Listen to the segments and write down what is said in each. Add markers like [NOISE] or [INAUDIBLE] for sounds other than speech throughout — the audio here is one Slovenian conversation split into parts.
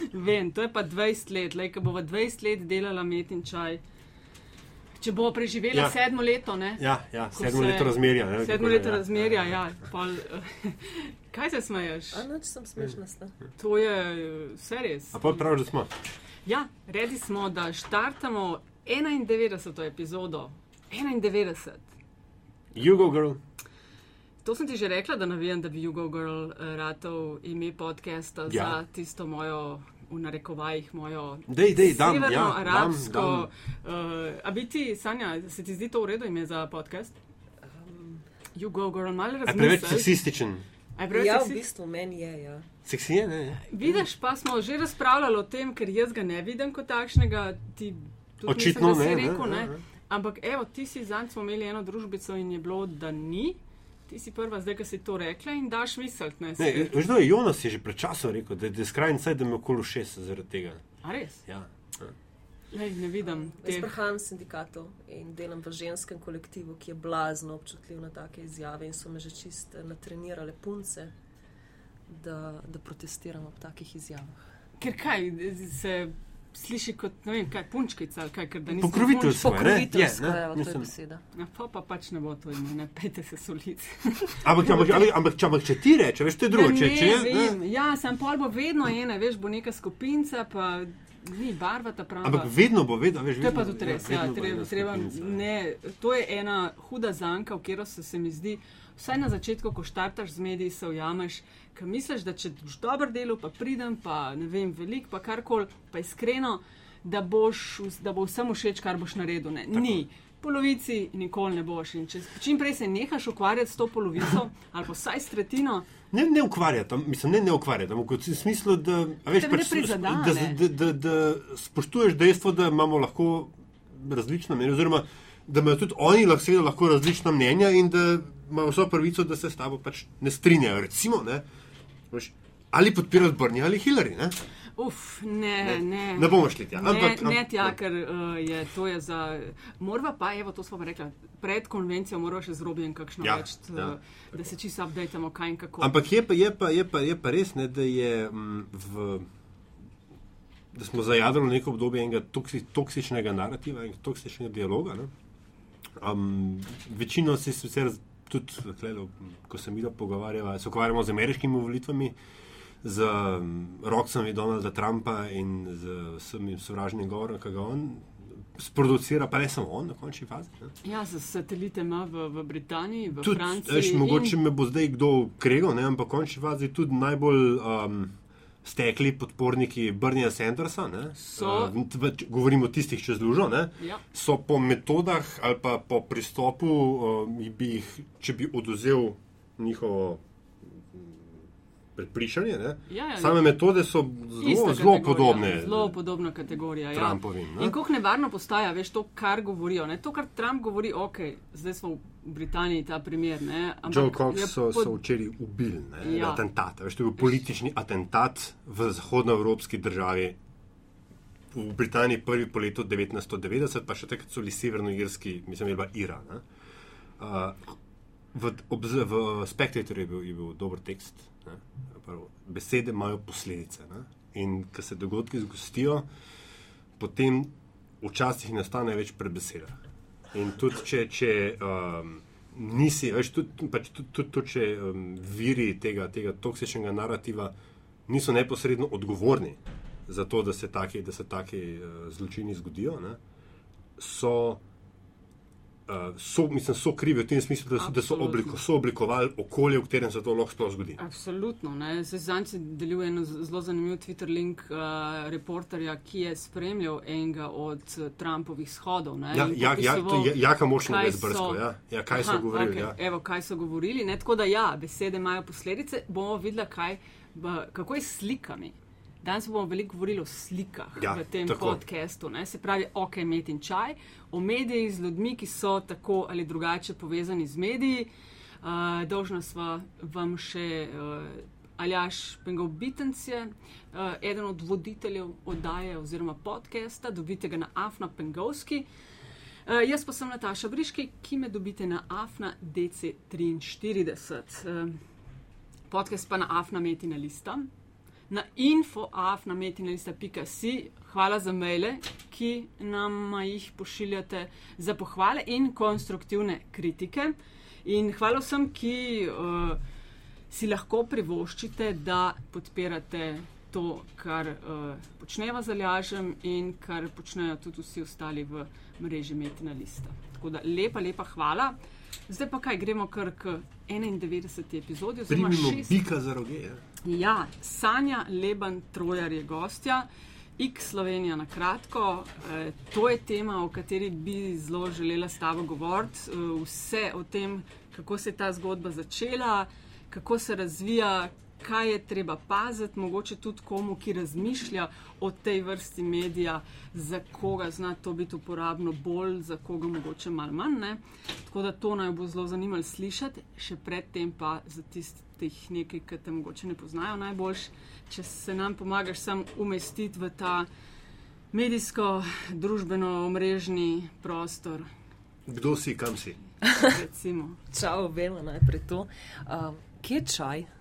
[LAUGHS] Vem, to je pa 20 let, le, ko bo 20 let delala met in čaj. Če bo preživela Ja. ja. sedmo leto, ne? Ja, ja Ko sedmo se- leto razmerja. ne, Sedmo leto ja. razmerja, ja. Pol, [LAUGHS] kaj se smeješ? A noč sem smešna. sta. To je vse res. A pa praviš, da smo. Ja, redi smo, da štartamo 91. epizodo. 91. Jugo girl. To sem ti že rekla, da navijam, da bi Jugo Girl eh, ratov ime podcasta ja. Ja. za tisto mojo, v narekovajih, mojo Dej, dej, dam, ja, severno-arabsko. dam, Uh, a bi ti, Sanja, se ti zdi to v redu ime za podcast? Jugo Girl, malo Je preveč seksističen. A Ja, v seksi- bistvu meni je. Ja. Seksi je, ne? Vidiš, pa smo že razpravljali o tem, ker jaz ga ne vidim kot takšnega. Ti, Očitno ne, ne, Rekel, ne, ne, ne. Ampak, evo, ti si zanj smo imeli eno družbico in je bilo, da ni. Ti si prva, zdaj, ki si to rekla in daš misliti. Ne, Ne, veš, da je Jonas je že pred časom rekel, da, da je skrajni cajt, da me okolo šest zaradi tega. A res? Ja. Lej, ne vidim. Jaz Te... prihajam iz sindikatov in delam v ženskem kolektivu, ki je blazno občutljiv na take izjave in so me že čist natrenirale punce, da, da protestiram ob takih izjavah. Ker kaj se sliši kot, ne vem, kaj punčkica ali kaj, ker da. Svoje, ne? Pokroviteljsko Je, ne? je, evo, to je Mislim- beseda. Ja, pa, pa pač ne bo to ime, ne pejte se solici. [LAUGHS] Ampak, ampak, ampak, ampak, če, ampak če ti reče, veš, to je drugo. Ja, Če, ne, če, jaz- vem. Ja, sem pol bo vedno ena, veš, bo neka skupinca, pa ni barva ta prava. ampak vedno bo, vedno, veš, To je pa tudi res. Ja, vedno bo treba, ena treba, ne, to je ena huda zanka, v katero se, se mi zdi, vsaj na začetku, ko štartaš z mediji, se ujameš, ker misliš, da če boš dober delo, pa pridem, pa ne vem, velik, pa karkoli, pa iskreno, da, boš, da bo vsem všeč, kar boš naredil. Ne. Ni. Polovici nikoli ne boš. In če čim prej se nehaš ukvarjati s to polovico, [COUGHS] ali pa vsaj s tretjino, Ne, ne ukvarjati, mislim, ne, ne ukvarjati, ampak v smislu, da, veš, pač, prizadene. da, da, da, da spoštuješ dejstvo, da imamo lahko različna mnenja, oziroma da imajo tudi oni lahko, seveda, lahko različna mnenja in da imajo vso pravico, da se s tabo pač ne strinjajo. Recimo, ne, veš, ali podpirajo Brni ali Hillary. Ne, uf, ne, ne. ne bomo šli tja. Ne, Ampak, ne tja, ker uh, je to je za. Morva pa, evo, to smo rekli, pred konvencijo moramo še zrobiti kakšno Ja, več, t- ja. da se čisto updatemo, kaj in kako. Ampak je pa, je pa, je pa, je pa res, ne, da, je, mm, v, da smo zajadrali neko obdobje enega toksi, toksičnega narativa in toksičnega dialoga. Ne. Um, večino se sicer tudi, tlele, ko se mi pogovarjava, se ukvarjamo z ameriškimi volitvami, z rokami Donalda Trumpa in z vsemi sovražnim govorom, ki ga on sproducira, pa ne samo on, na končni fazi. Ne. Ja, za satelite ima v, v Britaniji, v Tudi, Franciji. veš, mogoče in, me bo zdaj kdo kregal, ne, ampak v končni fazi tudi najbolj um, stekli podporniki Brnija Sandersa, ne, So. uh, č- govorimo o tistih čez lužo, ne, ja, so po metodah ali pa po pristopu, um, bi jih, če bi oduzel njihovo mm, prepričanje, ja, ja, same metode so zelo, zelo podobne Zelo podobna kategorija. Ja. Trumpovim. In Ne. kako nevarno postaja, veš, to, kar govorijo. Ne? To, kar Trump govori, ok, zdaj smo v Britaniji ta primer. Ne? Joe Cox so, pod- so včeraj ubili, ne, Ja. atentat. Veš, to je bil politični atentat v zahodnoevropski državi. V Britaniji prvi po letu 1990, pa še takrat so bili severnoirski, mislim, je bila Ira. Ne. Uh, v, ob, v Spectatorju je bil, je bil dober tekst. Ne. Prav, besede imajo posledice. Ne. In ko se dogodki zgostijo, potem včasih nastane več pred besedah. In tudi če, če um, nisi, veš, tudi, pač tudi, tudi, tudi če um, viri tega, tega toksičnega narativa niso neposredno odgovorni za to, da se taki, da se taki uh, zločini zgodijo, ne, so, so, mislim, so krivi v tem smislu, da so, da so, obliko, so oblikovali okolje, v katerem se to lahko sploh zgodi. Absolutno. ne. Se Zanci deluje en zelo zanimiv Twitter link uh, reporterja, ki je spremljal enega od uh, Trumpovih shodov. Ne, Ja, ja, ja, je jaka močna kaj brezbrsko. so- Ja, ja, kaj so Aha, govorili. okej, Ja. Evo, kaj so govorili. Ne? Tako da, ja, besede imajo posledice. Bomo videli, kaj, kako je s slikami. Danes bomo veliko govorili o slikah Ja, v tem tako. podkastu. Ne? Se pravi, ok, med in čaj, o medijih z ljudmi, ki so tako ali drugače povezani z mediji. Uh, dolžna sva vam še uh, Aljaš Pengov Bitens je uh, eden od voditeljev oddaje oziroma podcasta, dobite ga na Afna Pengovski. Uh, jaz pa sem Nataša Briški, ki me dobite na Afna DC43. Uh, podcast pa na Afna Metina lista. Na infoaf.metinalista.si. Hvala za maile, ki nam jih pošiljate za pohvale in konstruktivne kritike. In hvala vsem, ki uh, si lahko privoščite, da podpirate to, kar uh, počneva z Aljažem in kar počnejo tudi vsi ostali v mreži Metina Lista. Tako da lepa, lepa hvala. Zdaj pa kaj, gremo kar k 91. epizodi. Primimo bika za roge. Ja. Ja, Sanja Leban Trojar je gostja. X Slovenija na kratko. E, to je tema, o kateri bi zelo želela s tabo govoriti. E, vse o tem, kako se je ta zgodba začela, kako se razvija, kaj je treba paziti, mogoče tudi komu, ki razmišlja o tej vrsti medija, za koga zna to biti uporabno bolj, za koga mogoče malo manj. Ne? Tako da to naj bo zelo zanimivo slišati, še predtem pa za tistih nekaj, ki te mogoče ne poznajo najboljš, če se nam pomagaš sam umestiti v ta medijsko, družbeno, omrežni prostor. Kdo si, kam si? Čau, vemo najprej to. Uh, kje je čaj?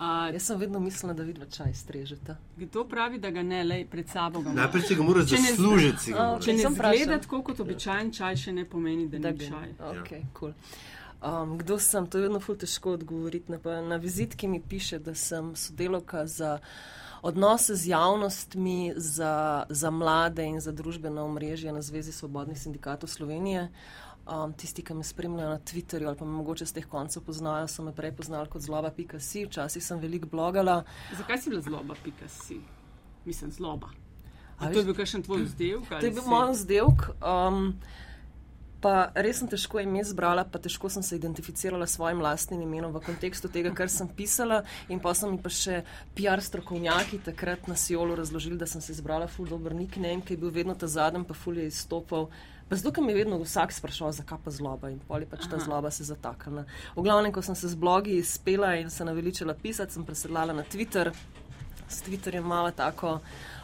Uh, Jaz sem vedno mislila, da vidiš čaj strežete. Kdo pravi, da ga ne le pred sabo? Najprej si ga moraš zaslužiti. Če ne zgleda tako kot običajen čaj, še ne pomeni, da, da ni čaj. Okay, ja. cool. um, kdo sem? To je vedno ful težko odgovoriti. Na, na vizitki mi piše, da sem sodelovka za odnose z javnostmi, za, za mlade in za družbeno omrežje na Zvezi svobodnih sindikatov Slovenije. Um, tisti, ki me spremljajo na Twitterju ali pa me mogoče z teh koncev poznajo, so me prej poznali kot zloba.si, včasih sem veliko blogala. Zakaj si bila zloba.si? Mislim, zloba. A to je bil kakšen tvoj vzdelek? To je bil moj vzdelek. Um, pa res sem težko ime izbrala, pa težko sem se identificirala s svojim lastnim imenom v kontekstu tega, kar sem pisala. In pa so mi pa še PR strokovnjaki takrat na Siolu razložili, da sem se izbrala ful dobro nickname, ki je bil vedno ta zadnji, pa ful je izstopal. Pa zato, ker mi je vedno vsak sprašoval, zakaj pa zloba in poli pač ta zloba se zatakne. V glavnem, ko sem se z blogi izpela in se naveličila pisati, sem presedlala na Twitter. S Twitterjem malo tako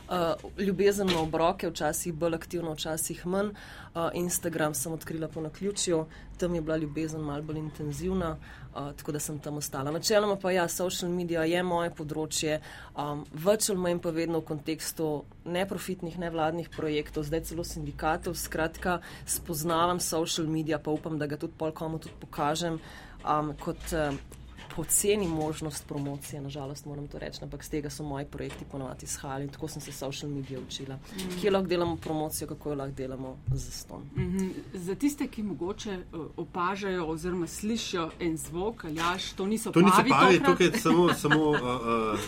uh, ljubezen na obroke, včasih bolj aktivno, včasih manj. Uh, Instagram sem odkrila po naključju, tam je bila ljubezen malo bolj intenzivna, uh, tako da sem tam ostala. Načeloma pa ja, social media je moje področje, um, več ali manj pa vedno v kontekstu neprofitnih, nevladnih projektov, zdaj celo sindikatov. Skratka, spoznavam social media, pa upam, da ga tudi pol komu tudi pokažem. Um, kot, uh, poceni možnost promocije, nažalost moram to reči, ampak z tega so moji projekti ponovadi izhajali in tako sem se social medije učila. Mm -hmm. Kje lahko delamo promocijo, kako jo lahko delamo za ston. Mm -hmm. Za tiste, ki mogoče uh, opažajo oziroma slišijo en zvok, ali jaš, to niso to pavi. To niso pavi, tukaj je samo, [LAUGHS] samo uh, uh,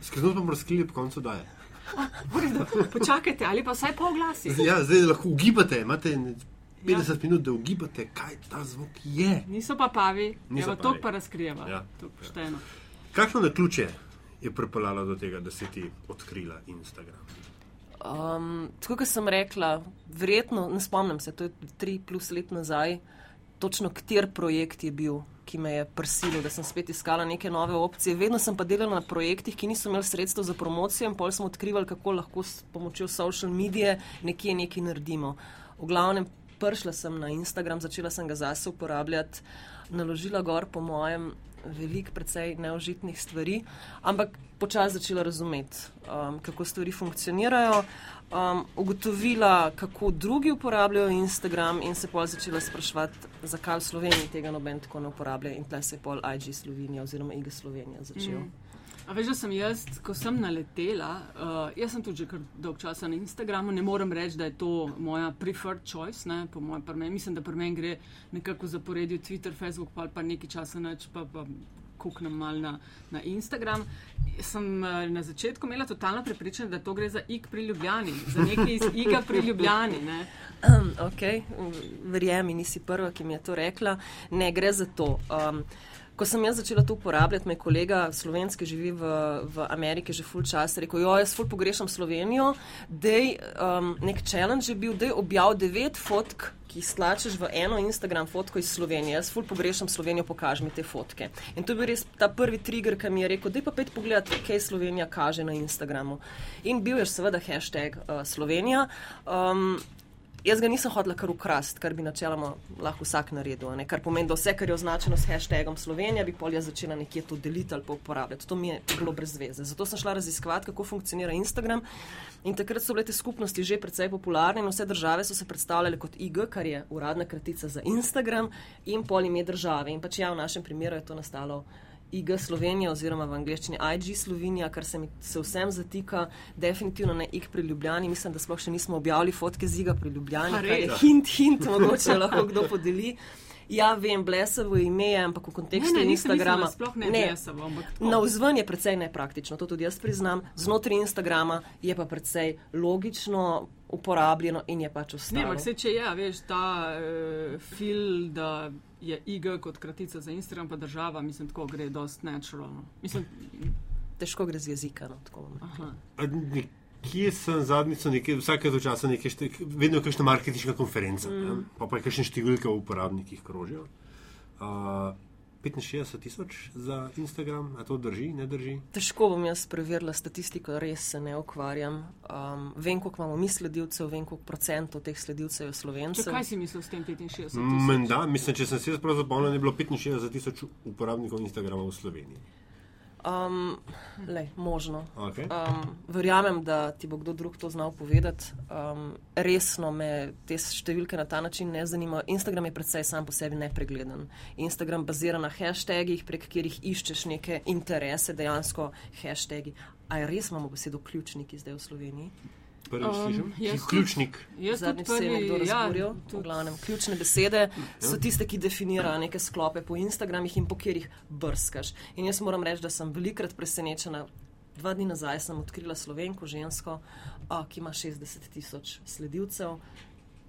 skrivnost bomo razkrili po koncu daje. Počakajte, ali pa vsaj pol glasi. Ja, zdaj lahko ugibate, imate 50 ja. minut, da ugibate, kaj ta zvok je. Niso pa pavi, Niso to pa razkrijeva. Ja. Kakšno na ključe je pripeljalo do tega, da si ti odkrila Instagram? Um, tako kot sem rekla, verjetno, ne spomnim se, to je tri plus let nazaj, točno kater projekt je bil, ki me je prisilil, da sem spet iskala neke nove opcije. Vedno sem pa delala na projektih, ki niso imeli sredstev za promocijo in pol smo odkrivali, kako lahko s pomočjo social medije nekje nekaj naredimo. V glavnem prišla sem na Instagram, začela sem ga zase uporabljati, naložila gor, po mojem, veliko, precej neožitnih stvari, ampak počasi začela razumeti, um, kako stvari funkcionirajo. Um, ugotovila, kako drugi uporabljajo Instagram, in se pol začela spraševati, zakaj v Sloveniji tega noben tako ne uporablja. In tle se je pol IG Slovenija oziroma IG Slovenija začel. Mm. A veš, da sem jaz, ko sem naletela, uh, jaz sem tudi že kar dolg časa na Instagramu, ne morem reči, da je to moja preferred choice, ne, po mojem, pri meni, mislim, da pri meni gre nekako zaporedje Twitter, Facebook, pa, pa nekaj časa neč, pa, pa kuknem mal na, na Instagram. Sem uh, na začetku imela totalno prepričanje, da to gre za ig pri Ljubljani, za nekaj iz iga pri Ljubljani. Ne. Um, ok, verjemi, nisi prva, ki mi je to rekla. Ne, gre za to. Um, Ko sem jaz začela to uporabljati, me kolega slovenski živi v, v Ameriki že full čas, rekel, jo, jaz full pogrešam Slovenijo, dej, um, nek challenge je bil, da je objavil devet fotk, ki stlačeš v eno Instagram fotko iz Slovenije. Jaz full pogrešam Slovenijo, pokaži mi te fotke. In to je bil res ta prvi trigger, ki mi je rekel, dej pa pet pogledati, kaj Slovenija kaže na Instagramu. In bil je seveda hashtag uh, Slovenija. Um, Jaz ga nisem hodila kar ukrast, kar bi načeloma lahko vsak naredil. Ne? Kar pomeni, da vse, kar je označeno s hashtagom Slovenija, bi polja začela nekje to deliti ali pa uporabljati. To mi je bilo brez veze. Zato sem šla raziskovati, kako funkcionira Instagram. In takrat so bile te skupnosti že precej popularne in vse države so se predstavljale kot IG, kar je uradna kratica za Instagram in pol ime države. In pač ja, v našem primeru je to nastalo. IG Slovenija oziroma v angleščini IG Slovenija, kar se mi se vsem zatika, definitivno ne IG pri Ljubljani. Mislim, da sploh še nismo objavili fotke z IG pri Ljubljani, kar je hint, hint, mogoče lahko kdo podeli. Ja, vem, blesevo ime, je, ampak v kontekstu Ne, ne, Instagrama. mislila, sploh ne ampak tako. Na vzven je precej nepraktično, to tudi jaz priznam. Znotraj Instagrama je pa precej logično uporabljeno in je pač Ne, ostalo. ampak se če je, a veš, ta uh, fil, da je IG kot kratica za Instagram, pa država, mislim, tako gre dost naturalno. Mislim, Težko gre z jezika. No, Kje sem nekaj, vsake do časa nekaj, šte, vedno je kakšna marketinška konferenca, mm. pa pa je kakšne številke v uporabnikih krožijo. Uh, 65 tisoč za Instagram, a to drži, ne drži? Težko bom jaz preverila statistiko, res se ne ukvarjam. Um, vem, koliko imamo mi sledilcev, vem, koliko procentov teh sledilcev je Če slovencev. kaj si mislil s tem 65 tisoč? Menda, mislim, če sem se jaz prav zapomnil, je bilo 65 tisoč uporabnikov Instagrama v Sloveniji. Um, lej, možno. Okay. Um, verjamem, da ti bo kdo drug to znal povedati. Um, resno me te številke na ta način ne zanimajo. Instagram je predvsej sam po sebi nepregleden. Instagram bazira na hashtagih, prek katerih iščeš neke interese, dejansko hashtagi. A je res imamo besedo ključniki zdaj v Sloveniji? Prvi Um, slišim. jaz tudi- Ključnik. Jaz Zadnjič tudi se je nekdo prvi, ja, razburil. V tudi- glavnem, ključne besede so tiste, ki definirajo neke sklope po Instagramih in po katerih brskaš. In jaz moram reči, da sem velikrat presenečena. Dva dni nazaj sem odkrila slovenko, žensko, a, ki ima 60 tisoč sledilcev.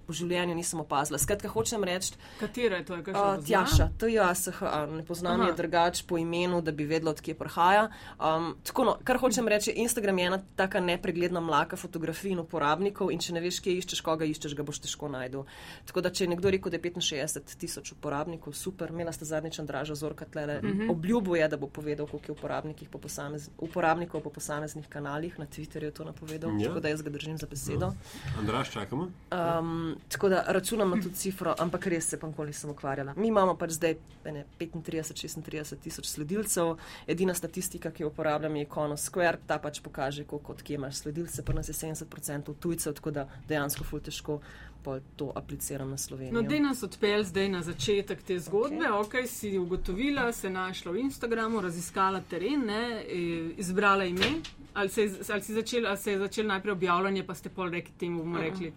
Po življenju nisem opazila. Skratka, hočem reči, Katera je to? Je kakšna Uh, poznam? Tjaša, to je ASH, ne poznam Aha. je drugač po imenu, da bi vedela, odkje prihaja. Um, tako, no, kar hočem reči, Instagram je ena taka nepregledna mlaka fotografij in uporabnikov in če ne veš, kje iščeš, koga iščeš, ga boš težko najdel. Tako da, če je nekdo rekel, da je 65 tisoč uporabnikov, super, imela sta zadnjič Andraža Zorka tlele, uh -huh. obljubo je, da bo povedal, koliko je uporabnikih po posamez, uporabnikov po posameznih kanalih, na Twitterju je to napovedal, Ja. tako da jaz ga držim za besedo. Andraš, čakamo. Um, tako da računam na to cifro, ampak res se pa nikoli nisem ukvarjala. Mi imamo pač zdaj ene 35-36 tisoč sledilcev, edina statistika, ki jo uporabljam, je Icono Square, ta pač pokaže, koliko od kje imaš sledilce, pa nas je 70% tujcev, tako da dejansko ful težko pol to apliciram na Slovenijo. No, dej nas odpel zdaj na začetek te zgodbe. Okay. Okay, si ugotovila, se našla v Instagramu, raziskala teren, ne, eh, izbrala ime. Ali se, ali, si začel, ali se je začel najprej objavljanje, pa ste pol rekli temu, bomo rekli.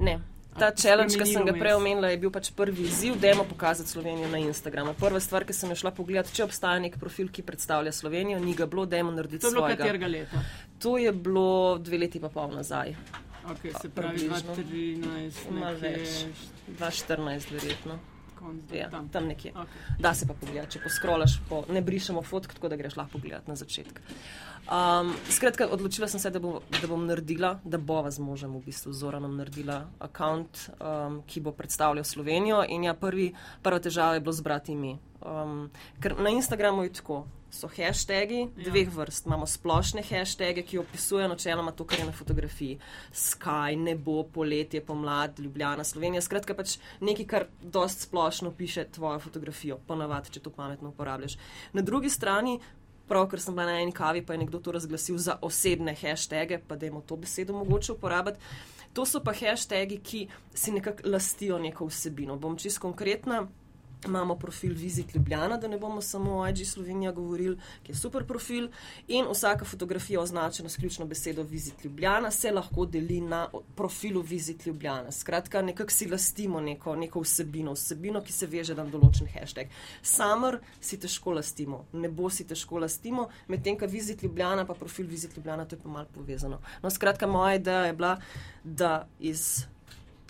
Ne. Ta challenge, ki sem ga prej omenila, je bil pač prvi izziv, da je pokazati Slovenijo na Instagramu. Prva stvar, ki sem jo šla pogledati, če obstaja nek profil, ki predstavlja Slovenijo, ni ga bilo, da je narediti To je bilo svojega. katerega leta? To je bilo dve leti pa pol nazaj. Okay, se pravi, Približno. 2013, Malo nekje več. 2014, verjetno. konc Ja, tam. tam nekje. Okay. Da se pa pogledati, če poskrolaš, po, ne brišemo fotk, tako da greš lahko pogledati na začetek. Um, skratka, odločila sem se, da, bo, da bom naredila, da bova z možem v bistvu Zoranom naredila račun, um, ki bo predstavljal Slovenijo. In ja, prvi, prva težava je bilo zbrati ime. Um, ker na Instagramu je tako. So hashtagi Ja. dveh vrst. Imamo splošne hashtage, ki opisujejo načeloma to, kar je na fotografiji. Sky, nebo, poletje, pomlad, Ljubljana, Slovenija. Skratka, pač nekaj, kar dost splošno piše tvojo fotografijo, ponavadi, če to pametno uporabljaš. Na drugi strani, prav, ker sem bila na eni kavi, pa je nekdo to razglasil za osebne hashtage, pa da jim to besedo mogoče uporabiti. To so pa hashtagi, ki si nekako lastijo neko vsebino. Bom čist konkretna. Imamo profil Visit Ljubljana, da ne bomo samo o IG Slovenija govorili, ki je super profil. In vsaka fotografija označena s ključno besedo Visit Ljubljana se lahko deli na profilu Visit Ljubljana. Skratka, nekako si lastimo neko, neko vsebino, vsebino, ki se veže na določen hashtag. Summer si težko lastimo, nebo si težko lastimo, medtem ko Visit Ljubljana, pa profil Visit Ljubljana, to je pa malo povezano. No, skratka, moja ideja je bila, da iz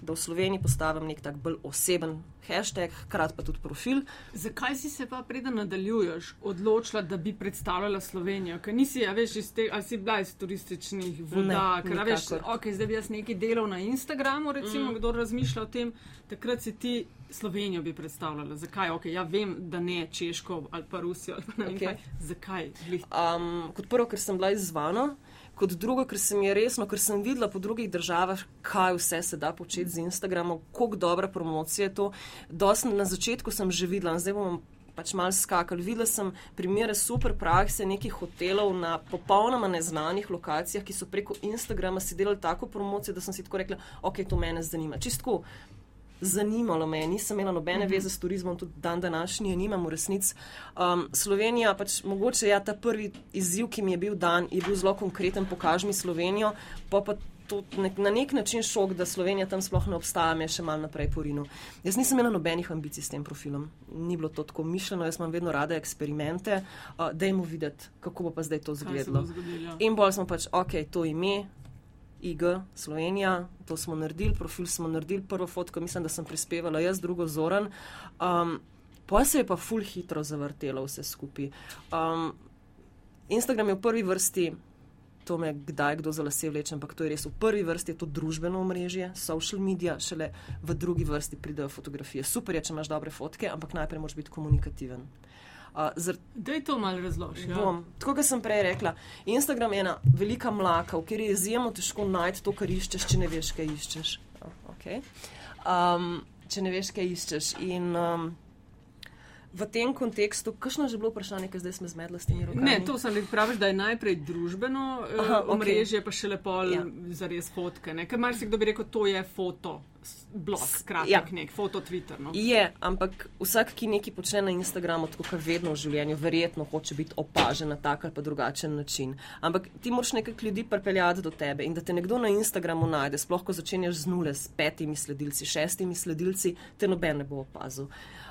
da v Sloveniji postavim nek tak bolj oseben hashtag, hkrati pa tudi profil. Zakaj si se pa, preden nadaljuješ, odločila, da bi predstavljala Slovenijo? Ker nisi, a veš, iz te, ali si bila iz turističnih voda, Ne, ker a veš, nikakor. ok, zdaj bi jaz nekaj delal na Instagramu, recimo, mm. kdo razmišlja o tem, takrat si ti Slovenijo bi predstavljala. Zakaj? Ok, ja vem, da ne Češko ali pa Rusijo ali pa ne vem Okej. kaj. Zakaj? Um, kot prvo, ker sem bila izzvana, kot drugo, ker se mi je resno, ker sem videla po drugih državah, kaj vse se da početi z Instagramom, koliko dobra promocija je to. Dost na začetku sem že videla, zdaj bom pač mal skakali. Videla sem primere super prakse nekih hotelov na popolnoma neznanih lokacijah, ki so preko Instagrama si delali tako promocijo, da sem si tako rekla, ok, to mene zanima. Čistko. Zanimalo me nisem imela nobene Mhm. veze s turizmom, tudi dan današnji, nimam v resnici. Um, Slovenija, pač mogoče ja, ta prvi izziv, ki mi je bil dan, je bil zelo konkreten, pokaži mi Slovenijo, pa pa to nek, na nek način šok, da Slovenija tam sploh ne obstaja, me še mal naprej porinu. Jaz nisem imela nobenih ambicij s tem profilom, ni bilo to tako mišljeno, jaz imam vedno rada eksperimente, uh, dajmo videti, kako bo pa zdaj to izgledalo. In bolj smo pač, ok, to ime, IG, Slovenija, to smo naredili, profil smo naredili, prvo fotko, mislim, da sem prispevala jaz, drugo Zoran. Um, pa se je pa full hitro zavrtelo vse skupaj. Um, Instagram je v prvi vrsti, to me kdaj kdo za lase vleče, ampak to je res v prvi vrsti, je to družbeno omrežje, social media, šele v drugi vrsti pridejo fotografije. Super je, če imaš dobre fotke, ampak najprej moraš biti komunikativen. Uh, zaradi Da je to malo razloži. Ja. Bom. Tako kot sem prej rekla, Instagram je ena velika mlaka, v kateri je izjemno težko najti to, kar iščeš, če ne veš, kaj iščeš. Oh, okay. um, če ne veš, kaj iščeš. In um, v tem kontekstu, kakšno je že bilo vprašanje, ker zdaj smo zmedli s temi rokami? Ne, to sem rekel, praviš, da je najprej družbeno Aha, Aha, omrežje, pa še lepo Ja. ja. za res fotke. Ne? Ker marsikdo bi rekel, to je foto, blog, kratek Ja. nek, foto Twitter. No? Je, ampak vsak, ki nekaj počne na Instagramu, tako kot vedno v življenju, verjetno hoče biti opažen na tak ali pa drugačen način. Ampak ti moraš nekaj ljudi pripeljati do tebe in da te nekdo na Instagramu najde, sploh ko začenjaš z nule, s petimi sledilci, šestimi sledilci, te noben ne bo opazil.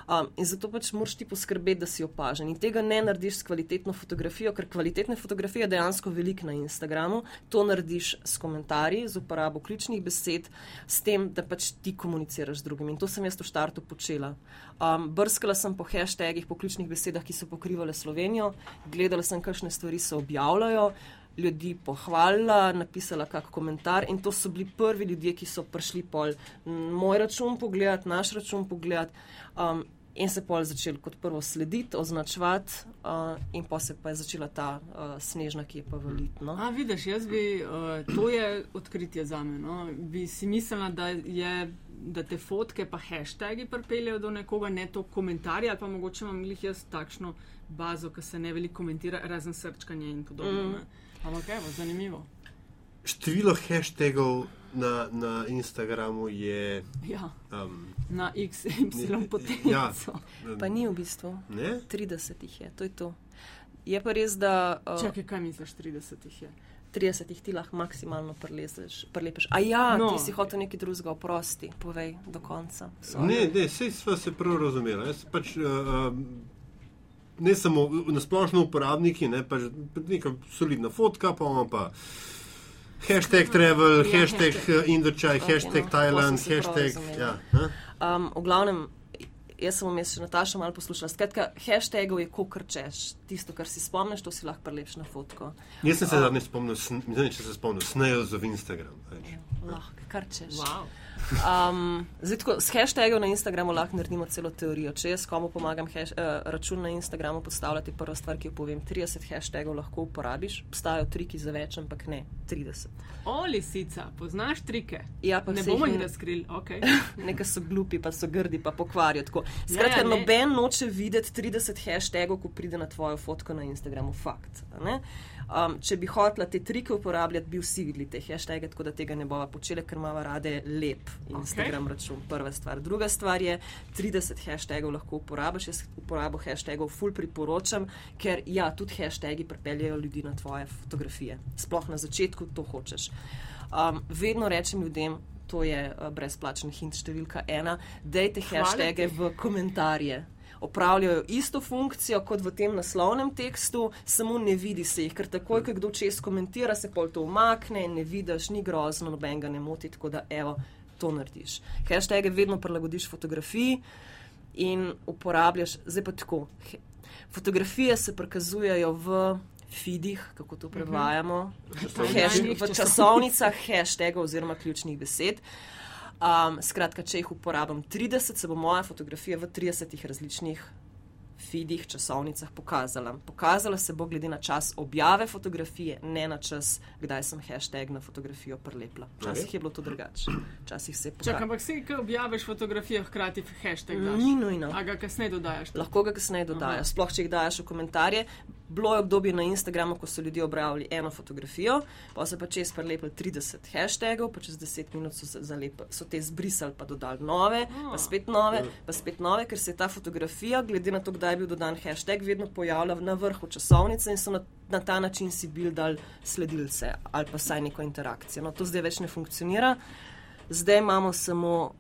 Um, in zato pač moraš ti poskrbeti, da si opažen. In tega ne narediš s kvalitetno fotografijo, ker kvalitetne fotografije je dejansko veliko na Instagramu. To narediš s komentarji, z uporabo ključnih besed, s tem, da pač ti komuniciraš z drugimi. In to sem jaz v štartu počela. Um, brskala sem po hashtagih, po ključnih besedah, ki so pokrivale Slovenijo, gledala sem, kakšne stvari se objavljajo. Ljudi pohvalila, napisala kak komentar, in to so bili prvi ljudje, ki so prišli pol moj račun pogledati, naš račun pogledati. Um, In se pol začel kot prvo slediti, označevati, uh, in pa se pa je začela ta uh, snežna, ki je pa valiti. No? A, vidiš, jaz bi, uh, to je odkritje za me. No? Bi si mislila, da, je, da te fotke pa hashtagi pripeljejo do nekoga, ne to komentarje, ali pa mogoče imam jih jaz takšno bazo, ki se ne veliko komentira, razen srčkanje in podobno. Mm. Mm. Ampak evo, zanimivo. Število hashtagov na, na Instagramu je. Ja, Um, na XY potenco. Ja. Pa ni v bistvu, Ne? 30 jih je, to je to. Je pa res, da uh, Čakaj, kaj misliš, 30 jih je? 30 jih ti lahko maksimalno prelezeš, prelepeš. A ja, no. Ti si hotel nekaj drugega, oprosti, povej do konca. Sorry. Ne, ne, vse smo se prav razumeli. Jaz pač, uh, ne samo na splošno uporabniki, ne, pač neka solidna fotka, pa imamo pa hashtag travel, Ja, hashtag hashtag. uh, Okej, hashtag no, sem se prav hashtag. Ja? Um, v glavnem, jaz sem vmes še Nataša malo poslušala. Skratka, hashtagov je kokr češ. Tisto, kar si spomniš, to si lahko prelepš na fotko. Jaz sem se zadnjič spomnil, ne vem, če se spomnil, Snails of Instagram. Več. Lahko, kar češ. Wow. Um, zdaj, tako, s hashtagom na Instagramu lahko naredimo celo teorijo. Če jaz komu pomagam hash, uh, račun na Instagramu postavljati, prva stvar, ki jo povem, 30 hashtagov lahko uporabiš. Obstajajo triki za več, ampak ne 30. O, lisica, poznaš trike? Ja, pa ne bomo jih razkrili, ok. [LAUGHS] Nekaj so glupi, pa so grdi, pa pokvarijo. Tako. Ja, Skratka, ja, ne. noben noče videti 30 hashtagov, ko pride na tvojo fotko na Instagramu. Fakt. ne? Um, če bi hotela te trike uporabljati, bi vsi videli te hashtage, tako da tega ne bova počela, ker imamo rade lep Instagram okay. račun. Prva stvar. Druga stvar je, 30 hashtagov lahko uporabiš. Jaz uporabo hashtagov ful priporočam, ker ja, tudi hashtagi pripeljejo ljudi na tvoje fotografije. Sploh na začetku to hočeš. Um, vedno rečem ljudem, to je uh, brezplačen hint številka ena, dajte hashtage v komentarje. Opravljajo isto funkcijo kot v tem naslovnem tekstu, samo ne vidi se jih, ker takoj, ko kdo čez komentira, se pol to umakne, ne vidiš, ni grozno, noben ga ne moti, tako da evo, to narediš. Hashtage vedno prilagodiš fotografiji in uporabljaš, zdaj pa tako. Fotografije se prikazujejo v feedih, kako to prevajamo, hash, v časovnicah hashtagov oziroma ključnih besed. Um, skratka, če jih uporabim 30, se bo moja fotografija v 30 različnih feedih, časovnicah pokazala. Pokazala se bo glede na čas objave fotografije, ne na čas, kdaj sem hashtag na fotografijo prelepla. Včasih je bilo to drugače. Včasih se je Čakaj, pokazalo. ampak si, ko objaviš fotografijo, hkrati hashtag daš. Ni nujno. A ga kasneje dodajaš. Lahko ga kasneje dodajaš, sploh če jih daš v komentarje. Bilo je obdobje na Instagramu, ko so ljudje objavili eno fotografijo, pa so pa čez prelepili 30 hashtagov, pa čez 10 minut so, se zalep, so te zbrisali, pa dodali nove, pa spet nove, pa spet nove, ker se je ta fotografija, glede na to, kdaj je bil dodan hashtag, vedno pojavljala na vrhu časovnice in so na, na ta način si bil dal sledilce ali pa saj neko interakcijo. No, to zdaj več ne funkcionira. Zdaj imamo samo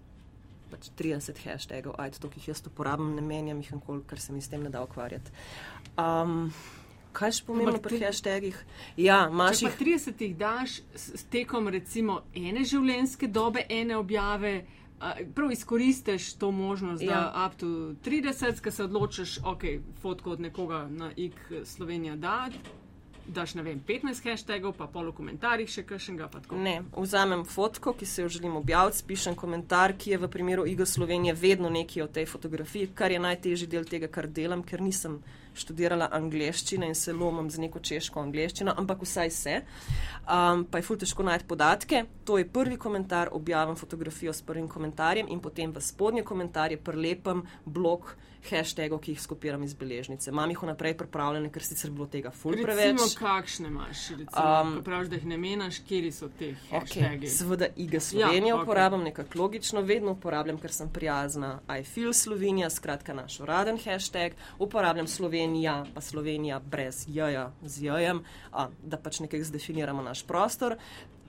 pač 30 hashtagov, ajde, to, ki jih jaz uporabljam, ne menjam jih nikoli, ker se mi s tem ne da ukvarjati. Um, kaj še pomembno pri hashtagih? Ja, imaš jih. 30 jih daš s tekom recimo ene življenjske dobe, ene objave, prav izkoristiš to možnost, da Ja. up to 30, ko se odločiš, ok, fotko od nekoga na ik Slovenija da, daš ne vem 15 hashtagov, pa pol v komentarjih še kakšnega. Ne, vzamem fotko, ki se jo želim objaviti, pišem komentar, ki je v primeru Iga Slovenije vedno nekaj o tej fotografiji, kar je najtežji del tega, kar delam, ker nisem študirala angleščine in se lomim z neko češko angleščino, ampak vsaj se. Um, pa je ful težko najti podatke. To je prvi komentar, objavim fotografijo s prvim komentarjem in potem v spodnje komentarje prelepam blok hashtagov, ki jih skopiram iz beležnice. Imam jih vnaprej pripravljene, ker sicer bilo tega ful preveč. Recimo, kakšne imaš, recimo, Um, praviš, da jih ne menaš, kje so te Okay. hashtagi. Seveda, Iga Slovenija Ja, ja, okej. uporabljam nekako logično, vedno uporabljam, ker sem prijazna. I feel Slovenija, skratka naš uraden hashtag. Uporabljam Slovenija, pa Slovenija brez jaja, z jajem, a, da pač nekako zdefiniramo naš prostor.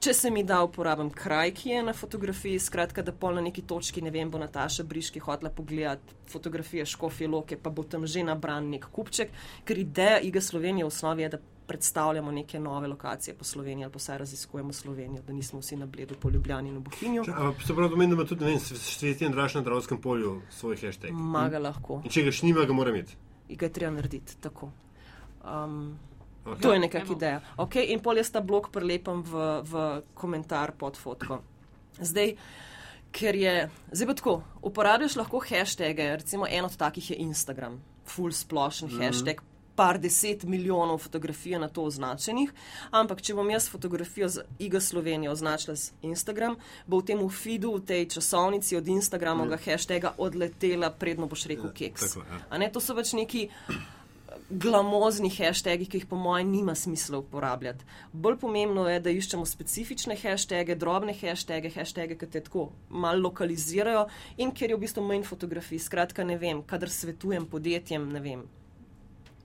Če se mi da, uporabljam kraj, ki je na fotografiji, skratka, da pol na neki točki, ne vem, bo Nataša Briški hotela pogledati fotografije Škofje Loke, pa bo tam že nabran nek kupček, ker ideja Iga Slovenije v osnovi je, da predstavljamo neke nove lokacije po Sloveniji ali pa vsaj raziskujemo Slovenijo, da nismo vsi na bledu po Ljubljani in v Bohinju. Se pravi, pomeni, da ima tudi ne vem, sveti in draž na Dravskem polju svoj hashtag. Maga lahko. In če ga še nima, ga mora imeti. In ga je treba narediti tako. Um, Okay. to je nekakšna evo. ideja. Okay, in pol jaz ta blok prelepam v, v komentar pod fotko. Zdaj, ker je, zdaj pa tako, uporabljaš lahko hashtage, recimo en od takih je Instagram, full splošen mm -hmm. hashtag. Par deset milijonov fotografij na to označenih, ampak če bom jaz fotografijo z Iga Slovenije označila z Instagram, bo v tem feedu, v tej časovnici od Instagramovega mm. hashtaga odletela, predno boš rekel Ja, keks. tako, ja. A ne, to so pač neki glamozni hashtagi, ki jih po mojem nima smisla uporabljati. Bolj pomembno je, da iščemo specifične hashtage, drobne hashtage, hashtage, ki te tako malo lokalizirajo in ker je v bistvu manj fotografij. Skratka, ne vem, kadar svetujem podjetjem, ne vem.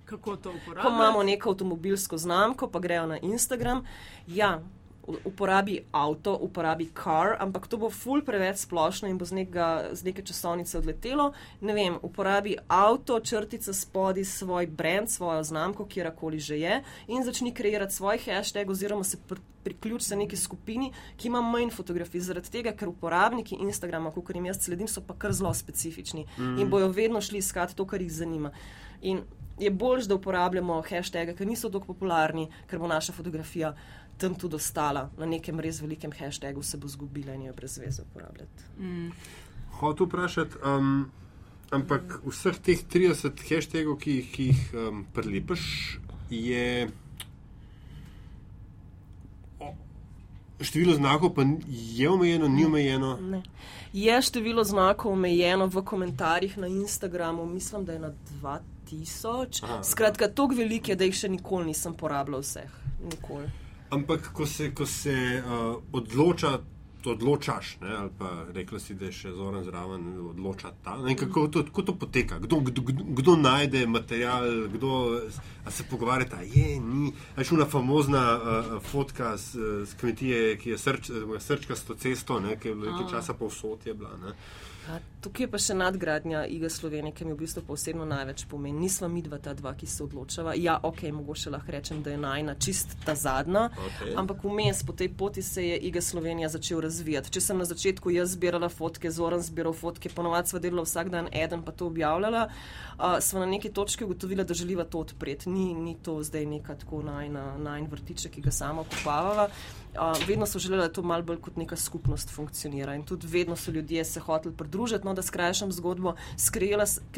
Kako to uporabljati? Ko imamo neko avtomobilsko znamko, pa grejo na Instagram, ja. Uporabi avto, uporabi car, ampak to bo ful preveč splošno in bo z, nekega, z neke časovnice odletelo. Ne vem, uporabi avto, črtica spodaj svoj brand, svojo znamko, kjerkoli že je, in začni kreirati svoj hashtag oziroma se pr priključi se neki skupini, ki ima manj fotografij. Zaradi tega, ker uporabniki Instagrama, kot jim jaz sledim, so pa kar zelo specifični mm. in bojo vedno šli iskati to, kar jih zanima. In je bolj, da uporabljamo hashtage, ker niso tako popularni, ker bo naša fotografija tam tudi ostala. Na nekem res velikem hashtagu se bo zgubila in jo je brez veze uporabljati. Hotel vprašati, um, ampak vseh teh 30 hashtagov, ki jih, ki jih um, prelepiš, je. o, Število znakov pa je omejeno, ni omejeno. Ne. Je število znakov omejeno v komentarjih na Instagramu, mislim, da je na 2000. Aha. Skratka, tako veliko je, da jih še nikoli nisem porabljal vseh. Nikoli. Ampak ko se, ko se uh, odloča, odločaš, ne, ali pa rekla si, da je še zoren zraven, odloča ta. Ne, kako, to, kako to poteka? Kdo, kdo, kdo, najde material, kdo se pogovarja, je, ni. Je šla famozna uh, fotka z, z kmetije, ki je srč, srčka s to cesto, ne, ki je nekaj časa povsod je bila. Ne. A, tukaj je pa še nadgradnja Iga Slovenije, ki mi v bistvu posebno največ pomeni. Nisva mi dva ta dva, ki se odločava. Ja, ok, mogoče lahko rečem, da je najna čist ta zadnja, Okej. ampak vmes po tej poti se je Iga Slovenija začel razvijati. Če sem na začetku jaz zbirala fotke, Zoran zbiral fotke, ponovadi sva delala vsak dan eden, pa to objavljala, uh, sva na neki točki ugotovila, da želiva to odpreti. Ni, ni to zdaj neka tako najna, najn vrtiček, ki ga sama okupavava. Uh, vedno so želeli, da to malo bolj kot neka skupnost funkcionira in tudi vedno so ljudje se hoteli pridružiti. No, da skrajšam zgodbo,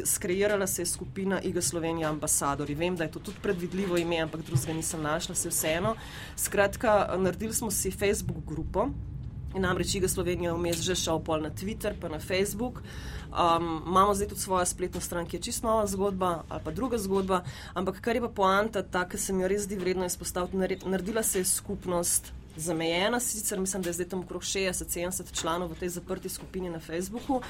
skreirala se je skupina Iga Slovenija ambasadori. Vem, da je to tudi predvidljivo ime, ampak drugega nisem našla, se vseeno. Skratka, naredili smo si Facebook grupo. Namreč Iga Slovenija vmes že šel pol na Twitter, pa na Facebook. Um, imamo zdaj tudi svojo spletno stran, ki je čisto nova zgodba ali pa druga zgodba, ampak kar je pa poanta, ta, ki se mi res zdi vredno izpostaviti, naredila se je skupnost zamejena, sicer mislim, da je zdaj tam okrog 60-70 članov v tej zaprti skupini na Facebooku.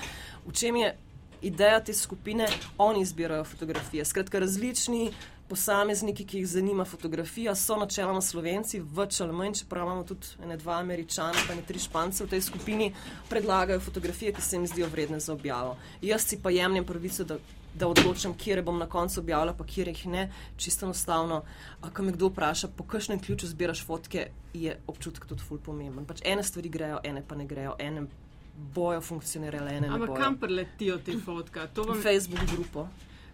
V čem je ideja te skupine? Oni izbirajo fotografije. Skratka, različni posamezniki, ki jih zanima fotografija, so načeloma slovenci, več ali manj, čeprav imamo tudi ene dva američana, pa ne tri špance v tej skupini, predlagajo fotografije, ki se jim zdijo vredne za objavo. Jaz si pa jemljem pravico, da, da odločam, kje bom na koncu objavila, pa kje jih ne. Čisto enostavno, ko me kdo vpraša, po kakšnem ključu zbiraš fotke, je občutek tudi ful pomemben. Pač ene stvari grejo, ene pa ne grejo. Ene Bojo funkcionirale, ene Ampak kam preletijo te fotke? Vam... Facebook grupo.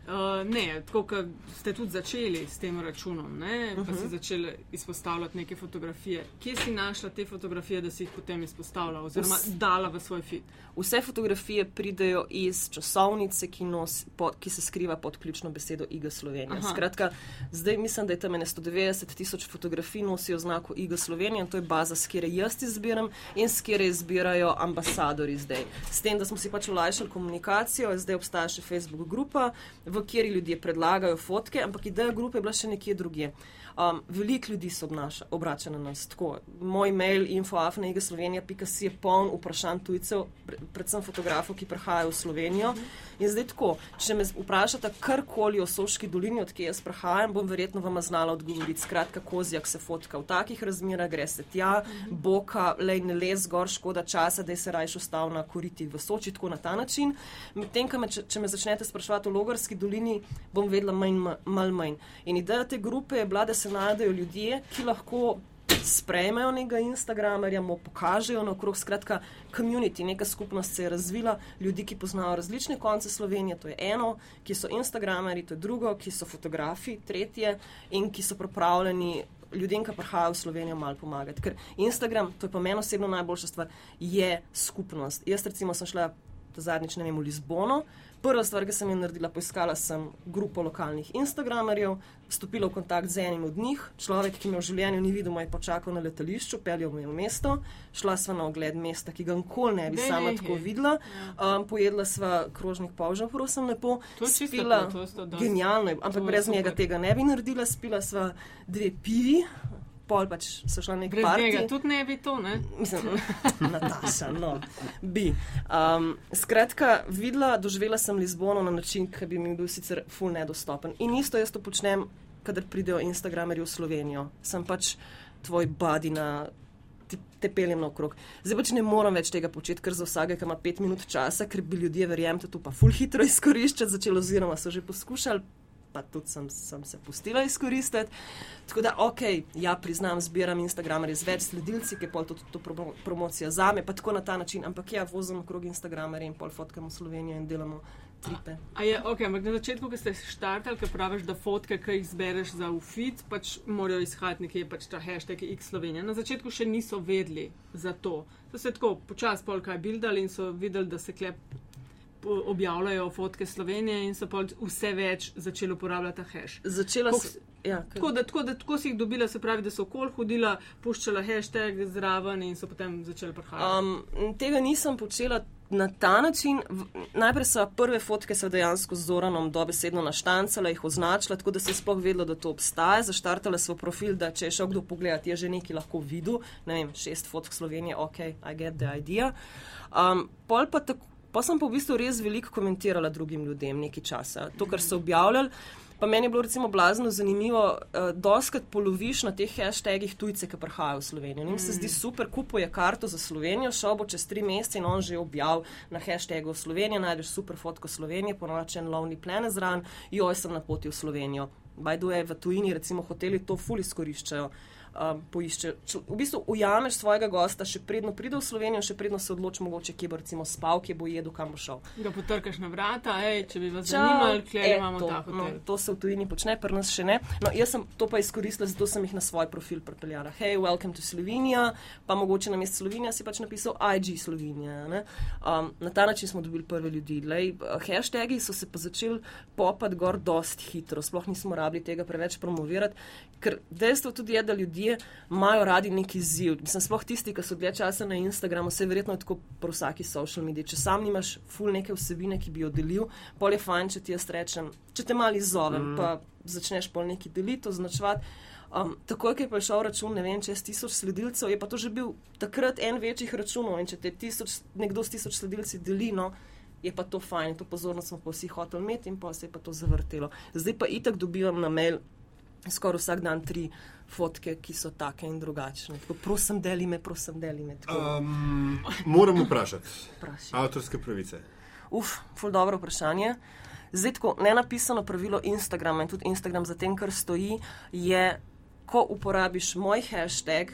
Uh, ne, tako kot ste tudi začeli s tem računom, ne, uh -huh. pa si mhm. začeli izpostavljati neke fotografije. Kje si našla te fotografije, da si jih potem izpostavila oziroma Vs dala v svoj fit? Vse fotografije pridejo iz časovnice, ki, nos, pod, ki se skriva pod ključno besedo Iga Slovenija. Aha. Skratka, zdaj mislim, da je tam 190 tisoč fotografij nosijo znako Iga Slovenija in to je baza, s kjer jaz izbiram in s kjer izbirajo ambasadori zdaj. S tem, da smo si pač olajšali komunikacijo, zdaj obstaja še Facebook grupa v kateri ljudje predlagajo fotke, ampak ideja grupe je bila še nekje drugje. Um, Veliko ljudi se obrača na nas tako. Moj mail infoafnega Slovenija.ca je poln vprašanj tujcev, predvsem fotografov, ki prihajajo v Slovenijo. In zdaj tako, če me vprašate karkoli o Soški dolini, odkje jaz prihajam, bom verjetno vam znala odgovoriti. Skratka, kozjak se fotka v takih razmerah, gre se tja, boka, lej ne les gor, škoda časa, da se rajš ostal na koriti v Soči, tako na ta način. Medtem, če, če me začnete spraševati o Logarski dolini, bom vedela manj, manj. In ideja te grupe je bila, da se najdejo ljudje, ki lahko sprejmejo nekega Instagramerja, mu pokažejo na okrog. Skratka, community, neka skupnost se je razvila, ljudi, ki poznajo različne konce Slovenije, to je eno, ki so Instagramerji, to je drugo, ki so fotografi, tretje in ki so pripravljeni. Ljudem, ki prihajajo v Slovenijo, malo pomagati. Ker Instagram, to je pa meni osebno najboljša stvar, je skupnost. Jaz, recimo, sem šla zadnjič, ne vem, v Lizbono, Prva stvar, ki sem jo naredila, poiskala sem grupo lokalnih Instagramerjev, stopila v kontakt z enim od njih, človek, ki me v življenju ni videl, je počakal na letališču, peljal me v mesto, šla sva na ogled mesta, ki ga nikoli ne bi ne, sama ne, tako videla, um, pojedla sva krožnik polžav, prosim, lepo, spila, genialno, ampak brez njega tega ne bi naredila, spila sva dve pivi pol pač so šla nekaj drugega. Tudi ne bi to, ne? Mislim, [LAUGHS] Nataša, no, bi. Um, skratka, videla, doživela sem Lizbono na način, ki bi mi bil sicer full nedostopen. In isto jaz to počnem, kadar pridejo Instagramerji v Slovenijo. Sem pač tvoj badi na. Te peljem naokrog. Zdaj pač ne moram več tega početi, ker za vsakega, ki ima pet minut časa, ker bi ljudje, verjemite, to pa ful hitro izkoriščati, začelo oziroma so že poskušali, pa tudi sem, sem se pustila izkoristiti. Tako da, ok, ja, priznam, zbiram Instagram res več sledilci, ki je pol to, to, to promocija za me, pa tako na ta način. Ampak ja, vozim okrog Instagrama in pol fotkamo Slovenijo in delamo. A, a je, okay, na začetku, ko ste štartali, ki praviš, da fotke, ki jih zbereš za UFIT, pač morajo izhajati nekje, pač ta hashtag X Slovenija. Na začetku še niso vedeli za to. So se tako počasi polkaj bildali in so videli, da se klep objavljajo fotke Slovenije in so vse več začeli uporabljati hash. Začela sem. Ja, tako, da, tako, da, tako si jih dobila, se pravi, da so okol hodila, puščala hashtag zraven in so potem začeli prihajati. Um, tega nisem počela na ta način. Najprej so prve fotke se dejansko z Zoranom dobesedno naštancala, jih označila, tako da se je sploh vedela, da to obstaja. Zaštartala svoj profil, da če je šel kdo pogledati, je že nekaj lahko videl. Ne vem, šest fotk Slovenije, ok, I get the idea. Um, pol pa tako. Pa sem pa v bistvu res veliko komentirala drugim ljudem nekaj časa. To, kar so objavljali. Pa meni je bilo recimo blazno zanimivo, uh, doskrat poloviš na teh hashtagih tujce, ki prihajajo v Slovenijo. Njim se zdi mm. super, kupuje karto za Slovenijo, šel bo čez tri mesece in on že objav na hashtagu Slovenija, najdeš super fotko Slovenije, ponočen lovni plen zran, joj sem na poti v Slovenijo. Bajdu je v tujini, recimo hoteli to ful izkoriščajo. Um, poišče. V bistvu ujameš svojega gosta, še predno pride v Slovenijo, še predno se odloči, mogoče kje bo recimo spal, kje bo jedel, kam bo šel. Ga potrkaš na vrata, ej, če bi vas zanimalo, kje e, imamo to, ta hotel. No, to se v tujini počne, pri nas še ne. No, jaz sem to pa izkoristila, zato sem jih na svoj profil pripeljala. Hej, welcome to Slovenija, pa mogoče na mestu Slovenija si pač napisal IG Slovenija. ne. Um, na ta način smo dobili prve ljudi. Lej, hashtagi so se pa začeli popati gor dost hitro, sploh nismo rabili tega preveč promovirati, ker dejstvo tudi je, da ljudje imajo radi neki ziv. Mislim, sploh tisti, ki so dlje časa na Instagramu, vse verjetno je tako pri vsaki social mediji. Če sam nimaš full neke vsebine, ki bi jo delil, pol je fajn, če ti jaz rečem, če te mali zovem, mm. pa začneš pol neki deliti, označevati. Um, takoj, ko je prišel račun, ne vem, čez tisoč sledilcev, je pa to že bil takrat en večjih računov in če te tisoč, nekdo s tisoč sledilci deli, no, je pa to fajn, to pozornost smo pa vsi hoteli imeti in pa se je pa to zavrtelo. Zdaj pa itak dobivam na mail skoraj vsak dan tri fotke, ki so take in drugačne. Tako, prosim, deli me, prosim, deli me. Tako, Um, moram vprašati. vprašaj. Avtorske pravice. Uf, ful dobro vprašanje. Zdaj, tako nenapisano pravilo Instagrama in tudi Instagram za tem, kar stoji, je, ko uporabiš moj hashtag,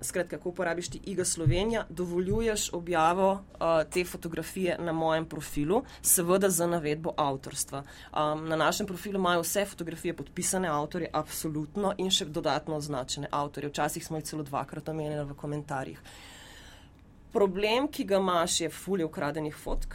skratka, ko uporabiš ti Iga Slovenija, dovoljuješ objavo uh, te fotografije na mojem profilu, seveda za navedbo avtorstva. Um, na našem profilu imajo vse fotografije podpisane avtorje, absolutno, in še dodatno označene avtorje. Včasih smo jih celo dvakrat omenili v komentarjih. Problem, ki ga imaš, je fulje ukradenih fotk.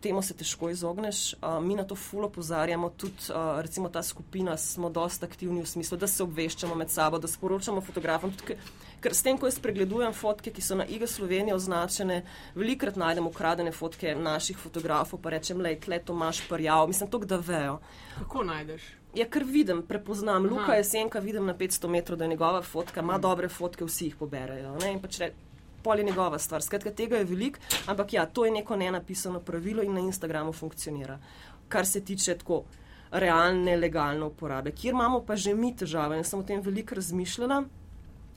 Temu se težko izogneš. Uh, mi na to fulo pozarjamo, tudi uh, recimo ta skupina smo dosta aktivni v smislu, da se obveščamo med sabo, da sporočamo fotografom. Tudi, ker, s tem, ko jaz pregledujem fotke, ki so na IG Sloveniji označene, velikrat najdem ukradene fotke naših fotografov, pa rečem, le, tle to imaš prjav, mislim, to, da vejo. Kako najdeš? Ja, ker vidim, prepoznam, Aha. Luka Jesenka, vidim na 500 metrov, da je njegova fotka, ima dobre fotke, vsi jih poberajo. Ne? In pač re, pol je njegova stvar. Skratka, tega je veliko, ampak ja, to je neko nenapisano pravilo in na Instagramu funkcionira. Kar se tiče tako realne, legalne uporabe, kjer imamo pa že mi težave in sem o tem veliko razmišljala.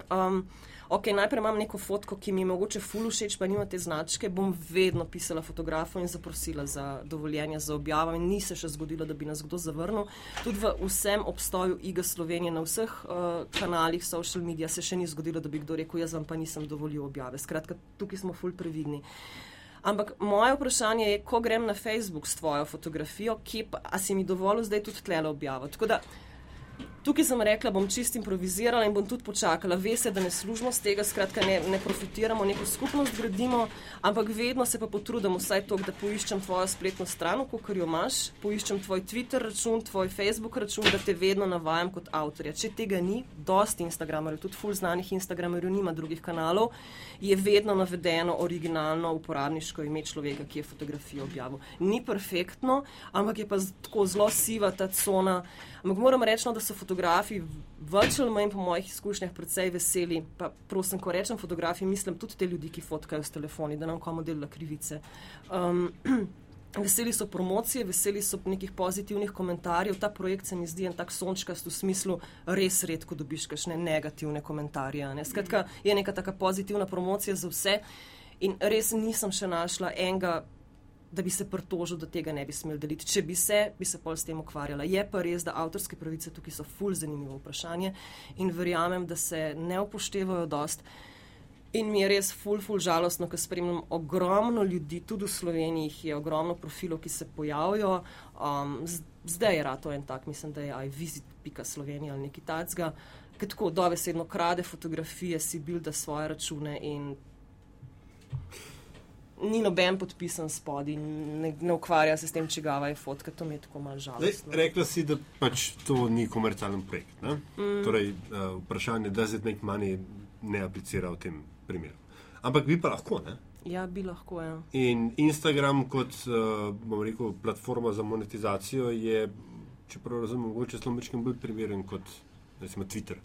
Um, ok, najprej imam neko fotko, ki mi je mogoče ful všeč, pa nima te značke, bom vedno pisala fotografu in zaprosila za dovoljenje za objavo in ni se še zgodilo, da bi nas kdo zavrnil. Tudi v vsem obstoju IGA Slovenije na vseh uh, kanalih social media se še ni zgodilo, da bi kdo rekel, jaz vam pa nisem dovolil objave. Skratka, tukaj smo ful previdni. Ampak moje vprašanje je, ko grem na Facebook s tvojo fotografijo, kje pa, si mi dovolil zdaj tudi tlele objavo. Tako da Tukaj sem rekla, bom čist improvizirala in bom tudi počakala. Ve se, da ne služimo z tega, skratka ne, ne profitiramo, neko skupnost gradimo, ampak vedno se pa potrudim vsaj to, da poiščem tvojo spletno stran, kot jo imaš, poiščem tvoj Twitter račun, tvoj Facebook račun, da te vedno navajam kot avtorja. Če tega ni, dosti Instagramerjev, tudi full znanih Instagramerjev nima drugih kanalov, je vedno navedeno originalno uporabniško ime človeka, ki je fotografijo objavil. Ni perfektno, ampak je pa tako zelo siva ta cona. Ampak moram reči, no, da so fotografi več ali manj po mojih izkušnjah precej veseli. Pa prosim, ko rečem fotografi, mislim tudi te ljudi, ki fotkajo s telefoni, da nam komu dela krivice. Um, [CLEARS THROAT] Veseli so promocije, veseli so nekih pozitivnih komentarjev. Ta projekt se mi zdi en tak sončkast v smislu, res redko dobiš kakšne negativne komentarje. Ne? Skratka, je neka taka pozitivna promocija za vse in res nisem še našla enega da bi se pritožil, da tega ne bi smel deliti. Če bi se, bi se pol s tem ukvarjala. Je pa res, da avtorske pravice tukaj so ful zanimivo vprašanje in verjamem, da se ne upoštevajo dost. In mi je res ful, ful žalostno, ker spremljam ogromno ljudi, tudi v Sloveniji je ogromno profilov, ki se pojavijo. Um, zdaj je rato en tak, mislim, da je iVisit.Slovenija ali nekaj takega, ki tako dovesedno krade fotografije, si bilda svoje račune in ni noben podpisan spodaj in ne, ne ukvarja se s tem, čigava je fotka, to mi je tako malo Zdaj, žalostno. rekla si, da pač to ni komercialen projekt. Ne? Mm. Torej, uh, vprašanje, da se nek mani ne aplicira v tem primeru. Ampak bi pa lahko. Ne? Ja, bi lahko, ja. In Instagram kot uh, bom rekel, platforma za monetizacijo je, če prav razumem, mogoče celo mečkim bolj primeren kot recimo Twitter.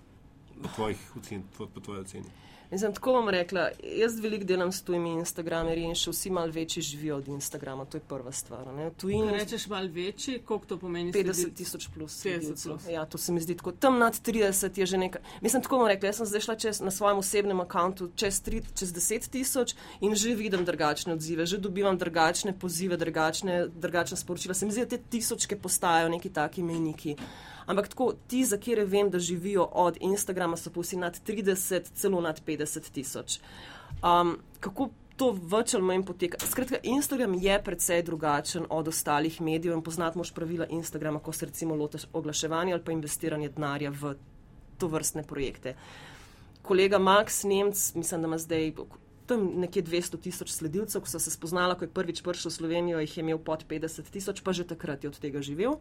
Po tvojih ocen, po, po tvoji oceni. Mislim, tako bom rekla, jaz veliko delam s tujimi Instagramerji in še vsi malo večji živijo od Instagrama, to je prva stvar. Ne? Tujini rečeš malo večji, koliko to pomeni? 50 sledilcev? tisoč plus. 50 sledilcev. plus. Ja, to se mi zdi tako. Tam nad 30 je že nekaj. Mislim, tako bom rekla, jaz sem zdaj šla čez, na svojem osebnem računu čez, tri- čez 10 tisoč in že vidim drugačne odzive, že dobivam drugačne pozive, drugačne, drugačne sporočila. Se mi zdi, da te tisočke postajajo neki taki mejniki. Ampak tako, ti, za kere vem, da živijo od Instagrama, so pa vsi nad 30, celo nad 50 tisoč. Um, kako to več ali manj poteka? Skratka, Instagram je precej drugačen od ostalih medijev in poznati moš pravila Instagrama, ko se recimo lotiš oglaševanja ali pa investiranja denarja v to vrstne projekte. Kolega Max Nemc, mislim, da ima zdaj tam nekje 200 tisoč sledilcev, ko so se spoznala, ko je prvič prišel v Slovenijo, jih je imel pod 50 tisoč, pa že takrat je od tega živel.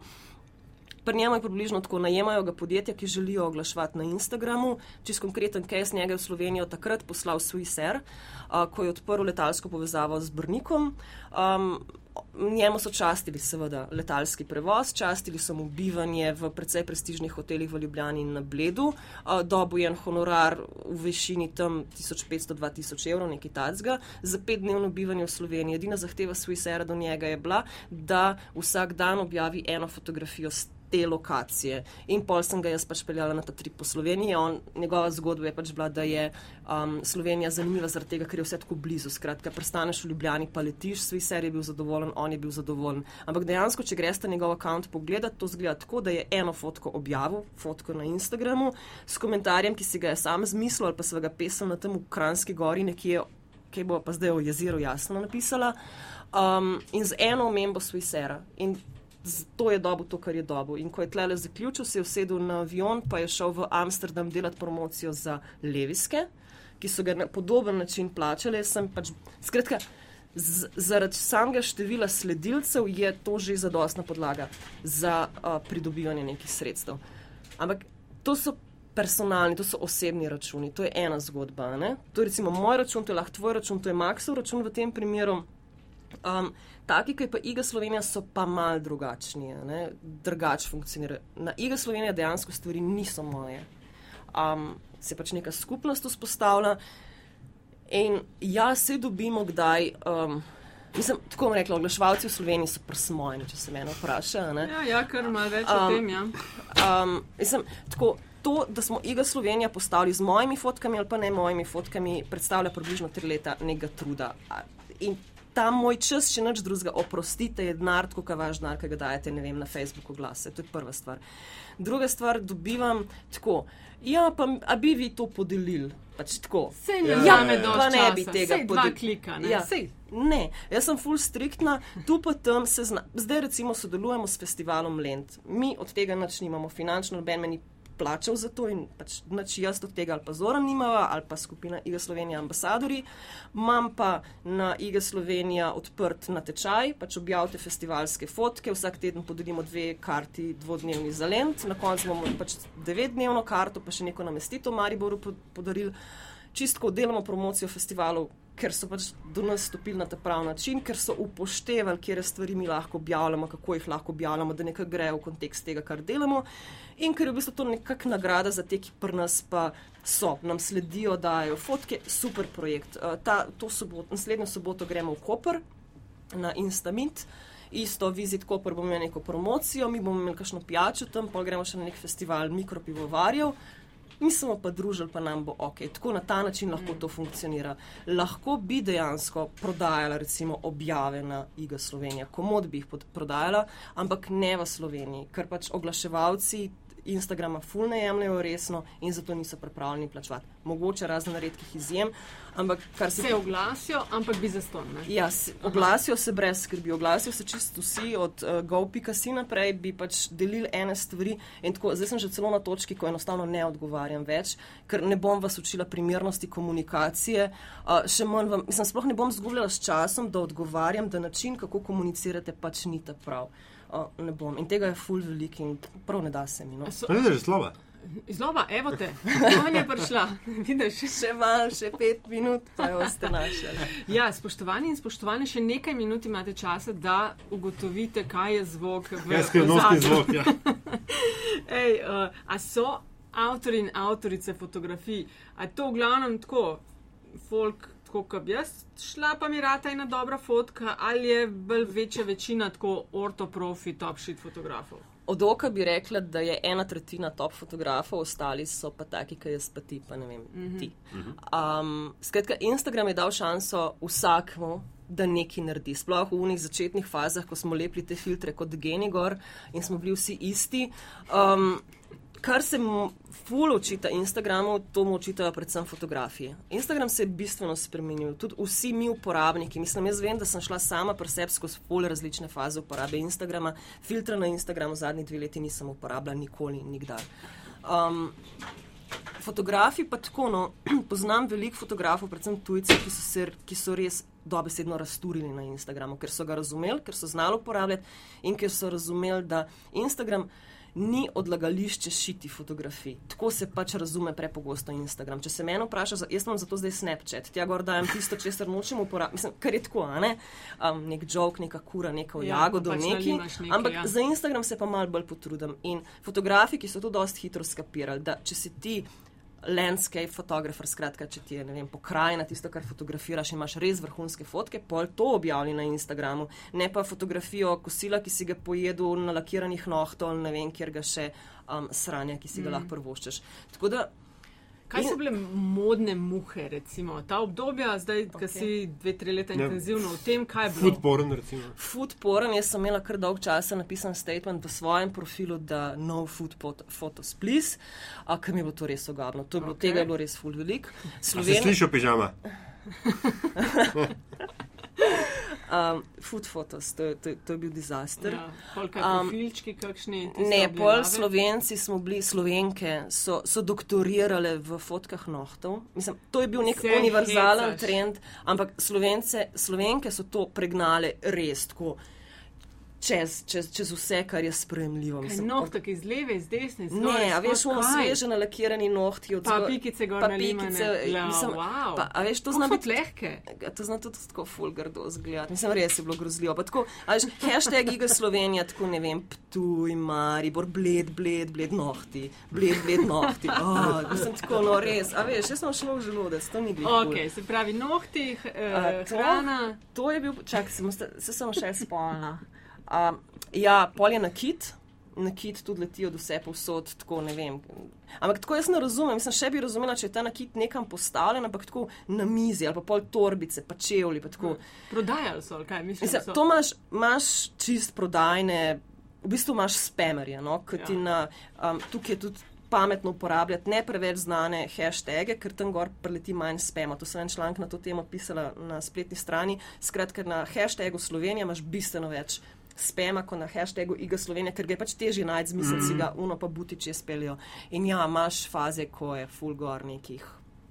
Pri njemu je približno tako, najemajo ga podjetja, ki želijo oglaševati na Instagramu. Čez konkreten case njega je v Slovenijo takrat poslal uh, ko je odprl letalsko povezavo z Brnikom. Um, njemu so častili seveda letalski prevoz, častili so mu bivanje v precej prestižnih hotelih v Ljubljani in na Bledu, dobu je honorar v višini tam 1500-2000 evrov, nekaj tacga, za petdnevno bivanje v Sloveniji. Edina zahteva Swissaira do njega je bila, da vsak dan objavi eno fotografijo te lokacije. In pol sem ga jaz pač peljala na ta trip po Sloveniji. On, njegova zgodba je pač bila, da je um, Slovenija zanimiva zaradi tega, ker je vse tako blizu. Skratka, prestaneš v Ljubljani, pa letiš, svi ser je bil zadovoljen, on je bil zadovoljen. Ampak dejansko, če greš na njegov račun pogledati, to zgleda tako, da je eno fotko objavil, fotko na Instagramu, s komentarjem, ki si ga je sam zmislil ali pa svega pesel na tem v Kranski gori, nekje, ki bo pa zdaj o jezeru jasno napisala. Um, in z eno omembo Swissera. In to je dobo to, kar je dobo. In ko je tlele zaključil, se je usedel na avion, pa je šel v Amsterdam delati promocijo za Leviske, ki so ga na podoben način plačali. Pač, skratka, z, zaradi samega števila sledilcev je to že zadostna podlaga za uh, pridobivanje nekih sredstev. Ampak to so. Personalni, to so osebni računi, to je ena zgodba. Ne? To je recimo moj račun, to je lahko tvoj račun, to je Maxov račun v tem primeru. Um, taki, ki pa Iga Slovenija, so pa mal drugačni, drugače funkcionirajo. Na Iga Slovenija dejansko stvari niso moje. Um, se pač neka skupnost vzpostavlja in ja, se dobimo kdaj. Um, Mislim, tako bom rekla, oglaševalci v Sloveniji so prsmojni, če se me vpraša. Ja, ja, kar ima več um, o tem. Ja. Um, mislim, tako, to, da smo Iga Slovenija postavili z mojimi fotkami ali pa ne mojimi fotkami, predstavlja približno tri leta nekega truda. In ta moj čas, če nič drugega, oprostite, je denar, kot je vaš denar, ki ga dajete vem, na Facebooku glase. To je prva stvar. Druga stvar, dobivam tako. Ja, pa a bi vi to podelili? Pač tako. Se ne, ja, pa ne bi tega podelili. Ja. Ne, jaz sem full striktna, tu pa tam se zna. Zdaj recimo sodelujemo s festivalom Lent. Mi od tega nič nimamo, finančno noben meni plačal za to in pač nič jaz od tega ali pa Zoran nimava ali pa skupina Iga Slovenija ambasadori. Imam pa na Iga Slovenija odprt natečaj, pač objavite festivalske fotke, vsak teden podelimo dve karti, dvodnevni za lent, na koncu bomo pač devetdnevno karto, pa še neko namestitev Mariboru podarili. Čistko delamo promocijo festivalov, ker so pač do nas stopili na ta pravi način, ker so upoštevali, kje stvari mi lahko objavljamo, kako jih lahko objavljamo, da nekaj gre v kontekst tega, kar delamo. In ker je v bistvu to nekakšna nagrada za te, ki pri nas pa so, nam sledijo, dajo fotke, super projekt. Uh, ta, sobot, naslednjo soboto gremo v Koper na Instamint. Isto, vizit Koper bomo imeli neko promocijo, mi bomo imeli kakšno pijačo tam, pa gremo še na nek festival mikropivovarjev mi smo pa družili, pa nam bo ok. Tako na ta način lahko to funkcionira. Lahko bi dejansko prodajala, recimo, objave na Iga Slovenija, komod bi jih prodajala, ampak ne v Sloveniji, ker pač oglaševalci Instagrama ful ne jemljajo resno in zato niso pripravljeni plačevati. Mogoče razen redkih izjem, ampak kar se. Se oglasijo, ampak bi zaston. Ja, se, oglasijo se brez skrbi, oglasijo se čisto vsi od uh, go.si naprej, bi pač delili ene stvari in tako, zdaj sem že celo na točki, ko enostavno ne odgovarjam več, ker ne bom vas učila primernosti komunikacije, uh, še manj vam, mislim, sploh ne bom zgubljala s časom, da odgovarjam, da način, kako komunicirate, pač ni ta prav o, ne bom. In tega je full velik in prav ne da se mi. No. To je že slova. Zloba, evo te, on je prišla. [LAUGHS] Vidiš, še malo, še pet minut, pa je ostalo naše. Ja, spoštovani in spoštovani, še nekaj minut imate časa, da ugotovite, kaj je zvok. Kaj je skrivnostni zvok? Ja. [LAUGHS] Ej, uh, a so avtori in avtorice fotografij, a je to v glavnem tako, folk tako kot jaz, šla pa mi rata ena dobra fotka, ali je bolj večja večina tako ortoprofi, top shit fotografov. Od oka bi rekla, da je ena tretjina top fotografov, ostali so pa taki, ki jaz pa ti, pa ne vem, mm -hmm. ti. Um, skratka, Instagram je dal šanso vsakmu, da nekaj naredi. Sploh v unih začetnih fazah, ko smo lepili te filtre kot genigor in smo bili vsi isti. Um, kar se ful očita Instagramu, to mu očitajo predvsem fotografije. Instagram se je bistveno spremenil, tudi vsi mi uporabniki. Mislim, jaz vem, da sem šla sama pri sebi skozi pol različne faze uporabe Instagrama. Filtre na Instagramu zadnji dve leti nisem uporabljala nikoli, nikdar. Um, Fotografi pa tako, no, [CLEARS THROAT] poznam veliko fotografov, predvsem tujcev, ki, ki so res dobesedno razturili na Instagramu, ker so ga razumeli, ker so znali uporabljati in ker so razumeli, da Instagram ni odlagališče šiti fotografij. Tako se pač razume prepogosto Instagram. Če se meni vpraša, jaz imam zato zdaj Snapchat, tja gor dajem tisto, česar nočem uporabljati, mislim, kar je tako, ne? um, nek jok, neka kura, neko ja, jagodo, pač neki. neki. Ampak ja. za Instagram se pa mal bolj potrudim. In fotografi, ki so to dosti hitro skapirali, da če si ti landscape fotografer, skratka, če ti je vem, pokrajina tisto, kar fotografiraš, imaš res vrhunske fotke, pol to objavi na Instagramu, ne pa fotografijo kosila, ki si ga pojedel na lakiranih nohtov ne vem, kjer ga še um, sranja, ki si ga mm. lahko prvoščeš. Tako da Kaj so bile modne muhe, recimo ta obdobja, zdaj, okay. ki si dve, tri leta ja. intenzivno v tem, kaj je bilo? Foodporn, recimo. Foodporn, jaz sem imela kar dolg časa napisan statement v svojem profilu, da no food photos, please, a kam je bilo to res ogabno. To je bilo, okay. Tega je bilo res full velik. Slovenija. Slišiš, pižama. [LAUGHS] [LAUGHS] Um, food photos, to, to, to je bil dizaster. Ja, um, filčki, kakšni, ne, pol slovenci smo bili, slovenke so, so doktorirale v fotkah nohtov. Mislim, to je bil nek univerzalen trend, ampak slovence, slovenke so to pregnale res tako čez, čez, čez vse, kar je sprejemljivo. Nohti, ki iz leve, iz desne, iz ne, a veš, ono sveže nalakirani nohti od zgoraj. Pa pikice gor, pa pikice. Ja, mislim, wow. pa, a veš, to zna biti lehke. To zna tudi tako fulgardo zgledati. Mislim, res je bilo grozljivo. Pa tako, a veš, hashtag Iga Slovenija, tako ne vem, ptuj, maribor, bled, bled, bled nohti, bled, bled nohti. Oh, mislim, tako, no res, a veš, jaz sem šlo v želodec, to ni bilo. Ok, se pravi, nohti, uh, hrana. To je bil, čakaj, se sem še spolna. Um, ja, pol je nakit, nakit tudi leti od vse povsod, tako ne vem. Ampak tako jaz ne razumem, mislim, še bi razumela, če je ta nakit nekam postavljen, ampak tako na mizi ali pa pol torbice, pa čevlji. Pa hm. Prodajali so, kaj misliš? Mislim, so? To imaš, imaš čist prodajne, v bistvu imaš spemerje, no, ki ti ja. na, um, tukaj je tudi. Pametno uporabljati ne preveč znane hashtage, ker tam gor preleti manj spema. To sem en članek na to temo pisala na spletni strani. Skratka, na hashtagu Slovenija imaš bistveno več spema, kot na hashtagu Iga Slovenija, ker ga je pač težje najti, zmisel si ga, uno pa buti, če speljo. In ja, imaš faze, ko je full gor nekih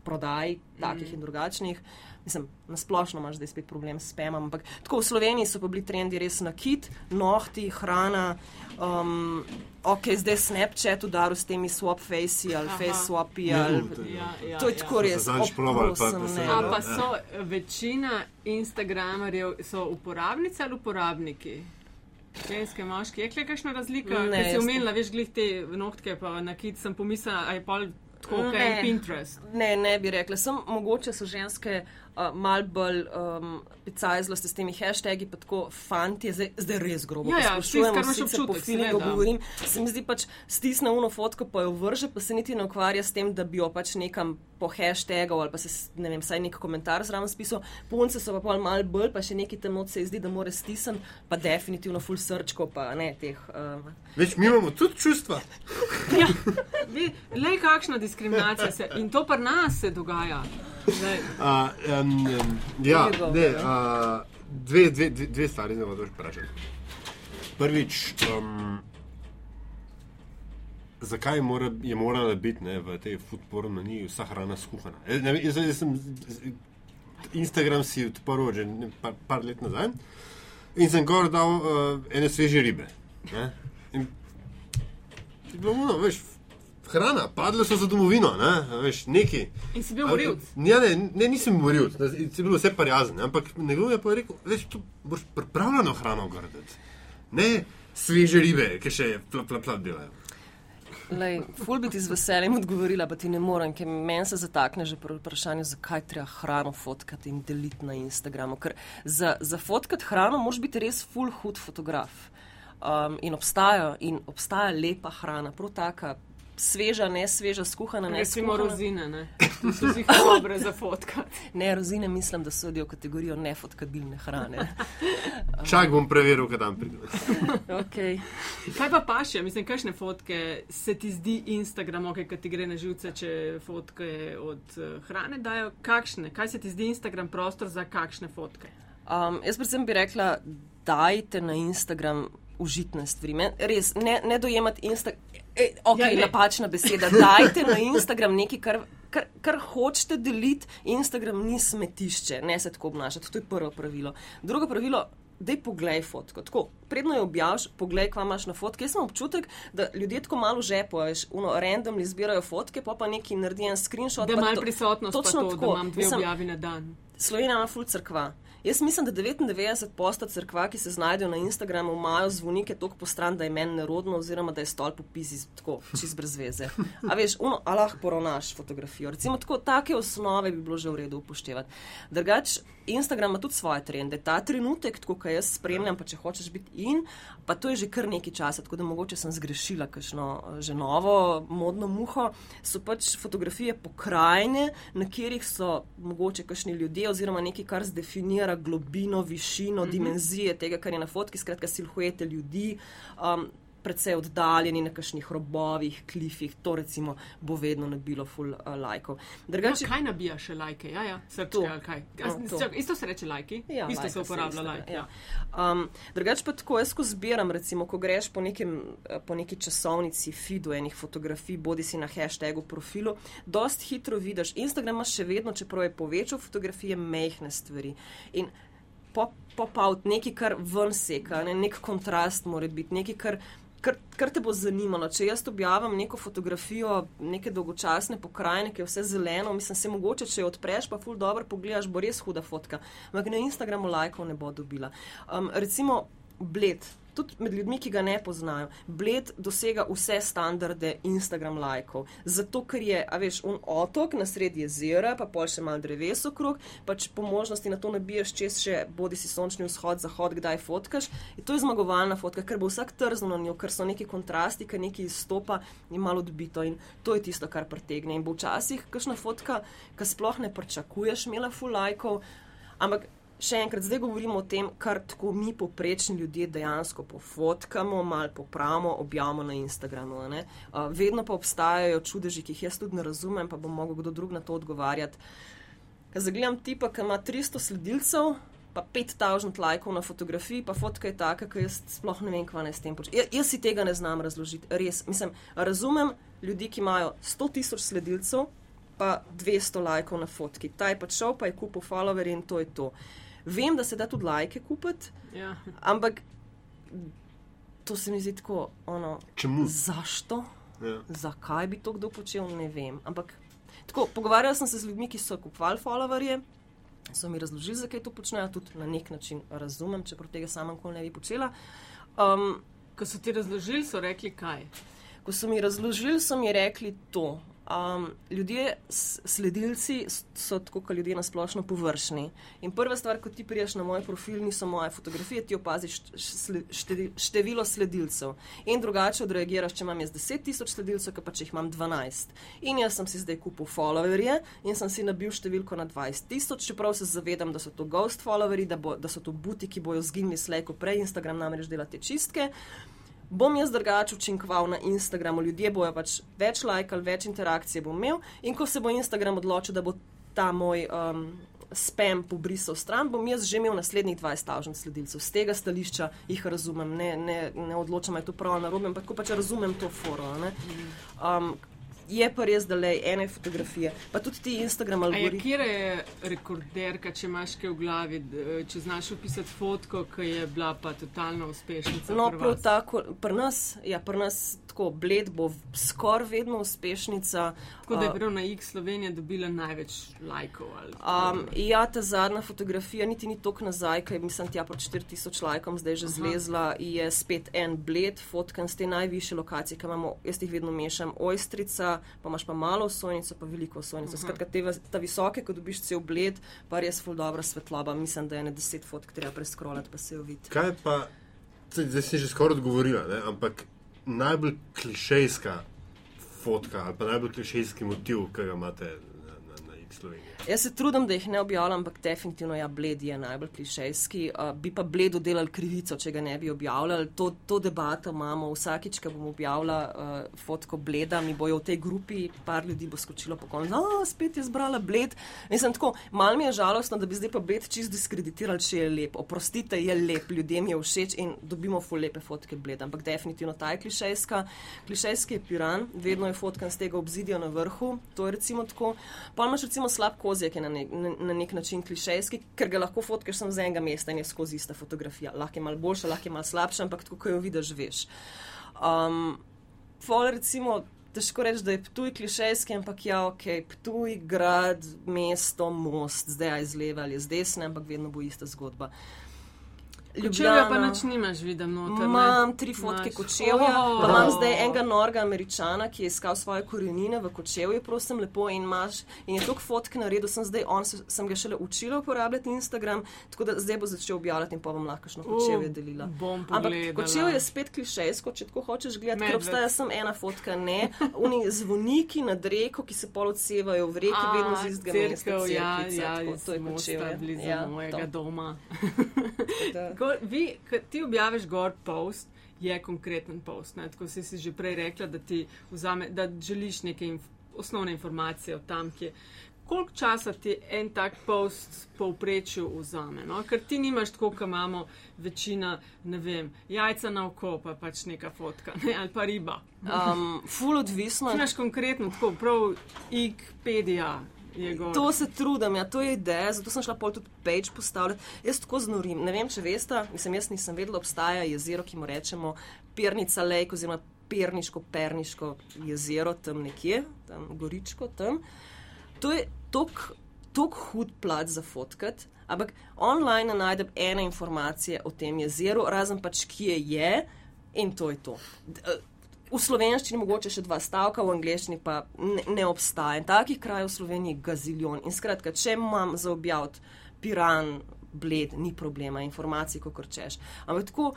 prodaj, takih mm. in drugačnih. Mislim, na splošno imaš zdaj spet problem s spemom, ampak tako v Sloveniji so pa bili trendi res na kit, nohti, hrana. Um, ok, zdaj Snapchat udaril s temi swap facei ali Aha. face swapi. Ja, ali, ja, ja, to je ja. tako res. A pa so večina Instagramerjev uporabnice ali uporabniki? Ženske, moški, je kaj kakšna razlika? Ne, si omenila, veš, glih te nohtke, pa na kit sem pomislila, aj pa tako, kaj je Pinterest. Ne, ne bi rekla, sem mogoče so ženske uh, mal bolj um, picajzlosti s temi hashtagi, pa tako fanti, zdaj, zdaj res grobo. Ja, ja, sprašujem, kar imaš občutek, po feelingu govorim. Se mi zdi pač stisne uno fotko, pa jo vrže, pa se niti ne ukvarja s tem, da bi jo pač nekam po hashtagu ali pa se, ne vem, saj nek komentar zraven spisal. Punce so pa pol mal bolj, pa še neki tem od se zdi, da more stisn, pa definitivno full srčko, pa ne teh. Um... Več mi imamo tudi čustva. [LAUGHS] ja, le kakšna diskriminacija se in to pa nas se dogaja. Uh, um, ja, ne, uh, dve, dve, dve, dve stvari zdaj bodo vprašali. Prvič, um, zakaj mora, je morala biti ne, v tej foodpornu ni vsa hrana skuhana? E, ne, jaz, jaz sem Instagram si odprl že par, par let nazaj in sem gor dal uh, ene sveže ribe. Ne, in, bilo, no, veš, hrana, padle so za domovino, ne, veš, neki. In si bil morilc? Ja, ne, ne, nisem morilc, si bil vse parjazen, ampak nekdo je pa rekel, veš, tu boš pripravljeno hrano graditi. Ne sveže ribe, ki še plap, plap, plap delajo. Lej, ful bi ti z veseljem odgovorila, pa ti ne morem, ker meni se zatakne že pri vprašanju, zakaj treba hrano fotkati in deliti na Instagramu. Ker za, za fotkati hrano moraš biti res ful hud fotograf. Um, in obstaja, in obstaja lepa hrana, prav taka sveža, ne sveža, skuhana, ne Recimo skuhana. rozine, ne? To so zih [LAUGHS] dobre za fotka. Ne, rozine mislim, da sodijo v kategorijo nefotkabilne hrane. [LAUGHS] Čak bom preveril, kaj tam pride. [LAUGHS] okay. Kaj pa paše, mislim, kakšne fotke se ti zdi Instagram, ok, ki ti gre na živce, če fotke od uh, hrane dajo, kakšne, kaj se ti zdi Instagram prostor za kakšne fotke? Um, jaz predvsem bi rekla, dajte na Instagram užitne stvari. Men, res, ne, ne dojemati Instagram. E, ok, Ja, napačna beseda. Dajte na [LAUGHS] Instagram nekaj, kar, kar, kar hočete deliti. Instagram ni smetišče, ne se tako obnašati. To je prvo pravilo. Drugo pravilo. Dej poglej fotko. Tako, predno jo objaviš, poglej, kva imaš na fotki. Jaz sem občutek, da ljudje tako malo žepo, veš, uno, randomly zbirajo fotke, pa pa neki naredijo en screenshot. Da imaš prisotnost, točno to, da tako. imam dve Mislim, objavi na dan. Slovenija ima ful crkva. Jaz mislim, da 99 posta crkva, ki se znajdejo na Instagramu, imajo zvonike toliko postran, da je meni nerodno, oziroma da je stolp v pizi tako, čist brez veze. A veš, uno, a lahko poravnaš fotografijo. Recimo tako, take osnove bi bilo že v redu upoštevati. Drugač, Instagram ima tudi svoje trende. Ta trenutek, tako kot jaz spremljam, pa če hočeš biti in, pa to je že kar nekaj časa, tako da mogoče sem zgrešila kakšno že novo modno muho, so pač fotografije pokrajine, na katerih so mogoče kakšni ljudje oziroma nekaj, kar zdefinira globino, višino, mm -hmm. dimenzije tega, kar je na fotki, skratka silhuete ljudi. Um, Predvsej oddaljeni na kakšnih robovih, klifih, to recimo bo vedno nabilo full uh, lajkov. No, Drugače, kaj nabija še lajke? Ja, ja, srčke ali kaj. No, čak, isto se reče lajki, Ja, isto se lajka uporablja isto, lajk. Ja. Ja. Um, drugače pa tako, jaz ko zbiram, recimo, ko greš po, nekem, eh, po neki časovnici, feedu enih fotografij, bodi si na hashtagu profilu, dost hitro vidiš. Instagram ima še vedno, čeprav je povečal fotografije, mehne stvari. In pop, pop nekaj, kar ven seka, ne, nek kontrast mora biti, nekaj, kar. Kar, kar te bo zanimalo, če jaz objavim neko fotografijo, neke dolgočasne pokrajine, ki je vse zeleno, mislim, se mogoče, če jo odpreš, pa ful dobro pogledaš, bo res huda fotka. Ampak na Instagramu lajkov ne bo dobila. Um, recimo Bled, tudi med ljudmi, ki ga ne poznajo, Bled dosega vse standarde Instagram lajkov. Zato, ker je, a veš, un otok na sredi jezera, pa pol še mal dreves okrog, pač po možnosti na to nabiješ čez še bodi si sončni vzhod, zahod, kdaj fotkaš. In to je zmagovalna fotka, ker bo vsak trznil na njo, ker so neki kontrasti, ker nekaj izstopa in malo odbito. In to je tisto, kar pritegne. In bo včasih kakšna fotka, ki sploh ne pričakuješ, imela full lajkov, ampak Še enkrat, zdaj govorimo o tem, kar tako mi, poprečni ljudje, dejansko pofotkamo, malo popravimo, objavimo na Instagramu. Uh, vedno pa obstajajo čudeži, ki jih jaz tudi ne razumem, pa bo mogel kdo drug na to odgovarjati. Ker zagledam tipa, ki ima 300 sledilcev, pa 5000 lajkov na fotografiji, pa fotka je taka, ki jaz sploh ne vem, kaj naj s tem počnem. Ja, jaz si tega ne znam razložiti, res. Mislim, razumem ljudi, ki imajo 100 tisoč sledilcev, pa 200 lajkov na fotki. Ta je pač šel, pa je kupil followerje in to je to. Vem, da se da tudi lajke kupiti, Ja. ampak to se mi zdi tako, ono, Čemu? zašto? Ja. Zakaj bi to kdo počel, ne vem. Ampak tako, pogovarjala sem se z ljudmi, ki so kupovali followerje, so mi razložili, zakaj to počnejo, tudi na nek način razumem, čeprav tega sama nikoli ne bi počela. Um, Ko so ti razložili, so rekli kaj. Ko so mi razložili, so mi rekli to. Um, ljudje, sledilci so tako, kot ljudje na splošno površni. In prva stvar, ko ti priješ na moj profil, niso moje fotografije, ti opaziš število sledilcev. In drugače odreagiraš, če imam jaz 10 tisoč sledilcev, pa če jih imam 12. In jaz sem si zdaj kupil followerje in sem si nabil številko na 20 tisoč, čeprav se zavedam, da so to ghost followerji, da, bo, da so to buti, ki bojo zginili slejko prej, Instagram namreč dela te čistke bom jaz drugače učinkoval na Instagramu, ljudje bojo pač več lajkali, več interakcije bom imel. In ko se bo Instagram odločil, da bo ta moj um, spam pobrisal stran, bom jaz že imel naslednjih 20.000 sledilcev. Z tega stališča jih razumem, ne, ne, ne odločam, je to prav ali narobe, ampak ko pač razumem to foro. a ne. Um, je pa res, da le ene fotografije, pa tudi ti Instagram A je, algoritmi. kje je rekorderka, če imaš kaj v glavi, če znaš opisati fotko, ki je bila pa totalna uspešnica? No, prav tako, pri nas, ja, pri nas tako bled bo skoraj vedno uspešnica. Tako da je prav na X Slovenija dobila največ lajkov. ali- Um, ja, ta zadnja fotografija niti ni toliko nazaj, ker mislim, tja po 4000 lajkom zdaj že Aha. zlezla in je spet en bled, fotkan z te najvišje lokacije, ki imamo, jaz jih vedno mešam, ojstrica, pa imaš pa malo osojnico, pa veliko osojnico. Aha. Skratka, te, ta visoke, ko dobiš cel bled, pa res ful dobra svetloba, mislim, da je ne deset fotk treba preskrolati, pa se jo vidi. Kaj pa, zdaj si že skoraj odgovorila, ne? ampak najbolj klišejska fotka ali pa najbolj klišejski motiv, ki ga imate X-Sloveniji? Jaz se trudim, da jih ne objavljam, ampak definitivno ja, bled je najbolj klišejski. Uh, bi pa bledu delali krivico, če ga ne bi objavljali. To, to debato imamo vsakič, ko bom objavila uh, fotko bleda, mi bojo v tej grupi, par ljudi bo skočilo po koncu, da spet je zbrala bled. Mislim, tako, mal mi je žalostno, da bi zdaj pa bled čist diskreditirali, če je lep. Oprostite, je lep, ljudem je všeč in dobimo ful lepe fotke bleda, ampak definitivno ta je klišejska. Klišejski je piran, vedno je fotkan z tega obzidja na vrhu, to je recimo tako. Pa imaš recimo slab kost kozjek je na nek, na, na nek način klišejski, ker ga lahko fotkaš samo z enega mesta in je skozi ista fotografija. Lahko je malo boljša, lahko je malo slabša, ampak tako, ko jo vidiš, veš. Um, Fol, recimo, težko reči, da je Ptuj klišejski, ampak ja, ok, Ptuj, grad, mesto, most, zdaj je z leve ali z desne, ampak vedno bo ista zgodba. Ljubljana pa nič nimaš, vidim, noter. Imam tri fotke kočevja, oh. pa imam zdaj enega norga američana, ki je iskal svoje korenine v kočevju, prosim, lepo in imaš. In je toliko fotk naredil, sem zdaj, on sem ga šele učila uporabljati Instagram, tako da zdaj bo začel objavljati in pa bom lahko šlo kočevje delila. Ampak kočevje je spet klišejsko, če tako hočeš gledati, ker obstaja samo ena fotka, ne. Oni zvoniki nad reko, ki se pol odsevajo v reki, vedno z istega mesta. Ja, ja, tako, to je kočevje. Blizu ja, mojega to. doma. Ko, vi, ti objaviš gor post, je konkreten post. Ne? Tako si, si že prej rekla, da vzame, da želiš neke inf osnovne informacije o tam, kje. Koliko časa ti en tak post povprečju vzame? No? Ker ti nimaš tako, kot imamo večina, ne vem, jajca na oko, pa pač neka fotka ne? ali pa riba. Um, ful odvisno. Ti imaš konkretno tako, prav To se trudim, ja, to je ideja, zato sem šla pol tudi page postavljati. Jaz tako znorim. Ne vem, če veste, mislim, jaz nisem vedela, obstaja jezero, ki mu rečemo Pirnica Lake oziroma Pirniško, Perniško jezero, tam nekje, tam Goričko, tam. To je tok hud plat za fotkat, ampak online najdem ene informacije o tem jezeru, razen pač kje je in to je to. V slovenščini mogoče še dva stavka, v angleščini pa ne, ne obstaja. In takih krajev v Sloveniji je gaziljon. In skratka, če imam za objaviti piran, bled, ni problema, informacij, kot češ. Ampak tako,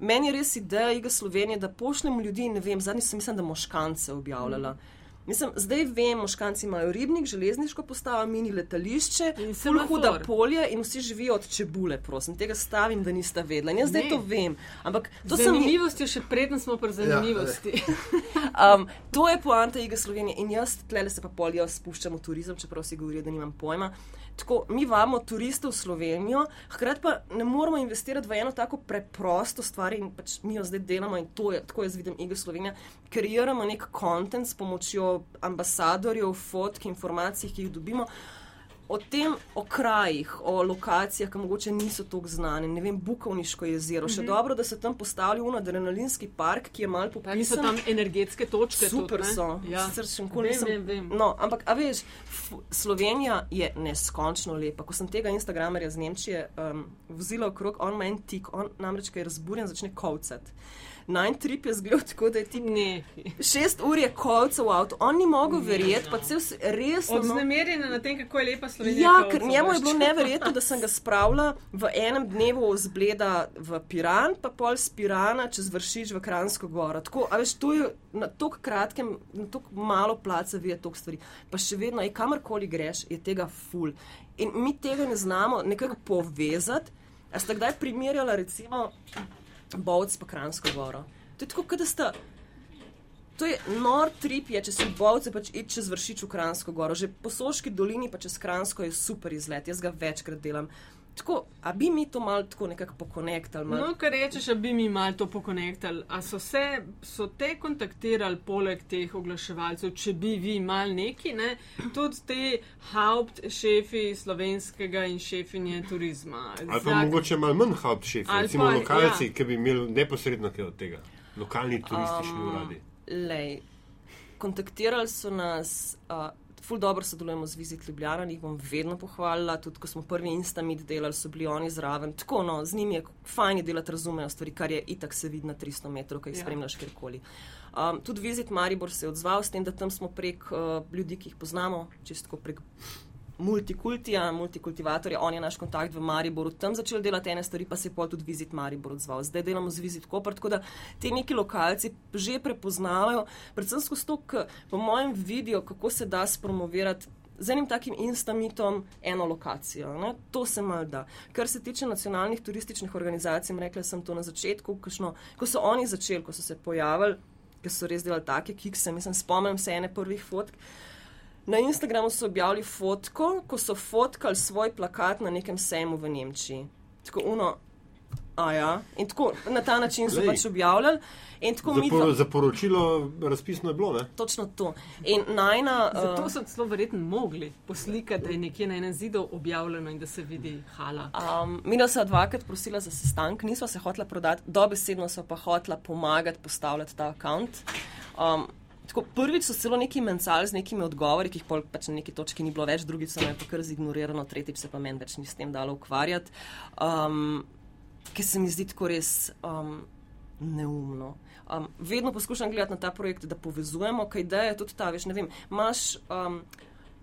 meni je res ideja Iga Slovenije, da pošljemo ljudi, ne vem, zadnji sem mislim, da moškance objavljala. Mm. Mislim, zdaj vem, moškanci imajo ribnik, železniško postavo, mini letališče, zelo huda polja in vsi živijo od čebule, prosim, tega stavim, da niste vedeli. Jaz zdaj to vem. Ampak to je zanimivost, še preden smo pri zanimivosti. Ja, [LAUGHS] um, to je poanta Iga Slovenije in jaz tle se pa polja spuščam v turizem, čeprav si govorijo, da nimam pojma. Tako, mi vamo turiste v Slovenijo, hkrati pa ne moramo investirati v eno tako preprosto stvar in pač mi jo zdaj delamo in to je, tako jaz vidim, Iga Slovenija, kreiramo nek kontent s pomočjo ambasadorjev, fotk, informacij, ki jih dobimo o tem, o krajih, o lokacijah, ki mogoče niso tako znane, ne vem, Bukovniško jezero. Še mm -hmm. dobro, da se tam postavlja un adrenalinski park, ki je mal popisan. Ali so tam energetske točke? Super tudi, so. Ja. Srčen, vem, vem, vem. No, ampak, a veš, Slovenija je neskončno lepa. Ko sem tega Instagramerja iz Nemčije um, vozila okrog, on ima en tik, on namreč, ker je razburjen, začne kovcati. Nine trip je zgledal tako, da je ti ne. Šest ur je kolcev v avtu, on ni mogel verjeti, pa se res. Vznemirjen na tem, kako je lepa Slovenija. Ja, ker njemu je bilo neverjetno, da sem ga spravila v enem dnevu zbleda v Piran, pa pol z Pirana čez vršič v Kransko goro. Tako, a veš, to je na tako kratkem, na tako malo placa, vi je toliko stvari. Pa še vedno, aj kamorkoli greš, je tega ful. In mi tega ne znamo nekako povezati. A ste kdaj primerjali, recimo, Bovc pa Kransko goro. To je tako, da sta. To je nor trip, je, če si v Bovcu, pač id čez vršič v Kransko goro. Že po Soški dolini, pa čez Kransko je super izlet, jaz ga večkrat delam. Tako, a bi mi to malo tako nekako pokonektali? Mal... No, kar rečeš, a bi mi malo to pokonektali. A so, se, so te kontaktirali poleg teh oglaševalcev, če bi vi imeli neki, ne? tudi te haupt šefi slovenskega in šefinje turizma. Ali pa Zak... mogoče malo manj haupt šefi, recimo pa, lokalci, ja. ki bi imeli neposredno kaj od tega, lokalni turistični um, uradi. Lej, kontaktirali so nas. Uh, ful dobro sodelujemo z Vizit Ljubljana, jih bom vedno pohvalila, tudi ko smo prvi Instamit delali, so bili oni zraven. Tako, no, z njimi je fajn delati, razumejo stvari, kar je itak se vidi na 300 metrov, kaj jih ja. spremljaš kjerkoli. Um, tudi Vizit Maribor se je odzval s tem, da tam smo prek uh, ljudi, ki jih poznamo, čisto prek multikultija, multikultivatorja, on je naš kontakt v Mariboru, tam začel delati ene stvari, pa se je pol tudi Vizit Maribor odzval. Zdaj delamo z Vizit Koper, tako da te neki lokalci že prepoznavajo, predvsem skozi to, ker po mojem vidijo, kako se da spromovirati. Z enim takim instamitom, eno lokacijo. Ne? To se mal da. Kar se tiče nacionalnih turističnih organizacij, rekla sem to na začetku, kašno, ko so oni začeli, ko so se pojavili, ker so res delali take kikse, mislim, spomnim se ene prvih fotk. Na Instagramu so objavili fotko, ko so fotkali svoj plakat na nekem sejmu v Nemčiji. Tako uno. Ja. Tako, na ta način so Lej. pač objavljali. Zapor, za poročilo razpisno je bilo. Ne? Točno to. Najna, uh, [LAUGHS] Zato so celo verjetno mogli poslikati, da je nekje na enem zidu objavljeno in da se vidi hala. Um, mi smo dvakrat prosili za sestanek, nismo se hotela prodati, dobesedno so pa hotela pomagati postavljati ta račun. Um, Tako, prvič so celo neki mencali z nekimi odgovori, ki jih pač na neki točki ni bilo več, drugič so me pa kar zignorirali, tretjič se pa meni več ni s tem dalo ukvarjati. Um, Ker se mi zdi tako res um, neumno. Um, vedno poskušam gledati na ta projekt, da povezujemo, kaj da je tudi ta, veš, ne vem, imaš. Um,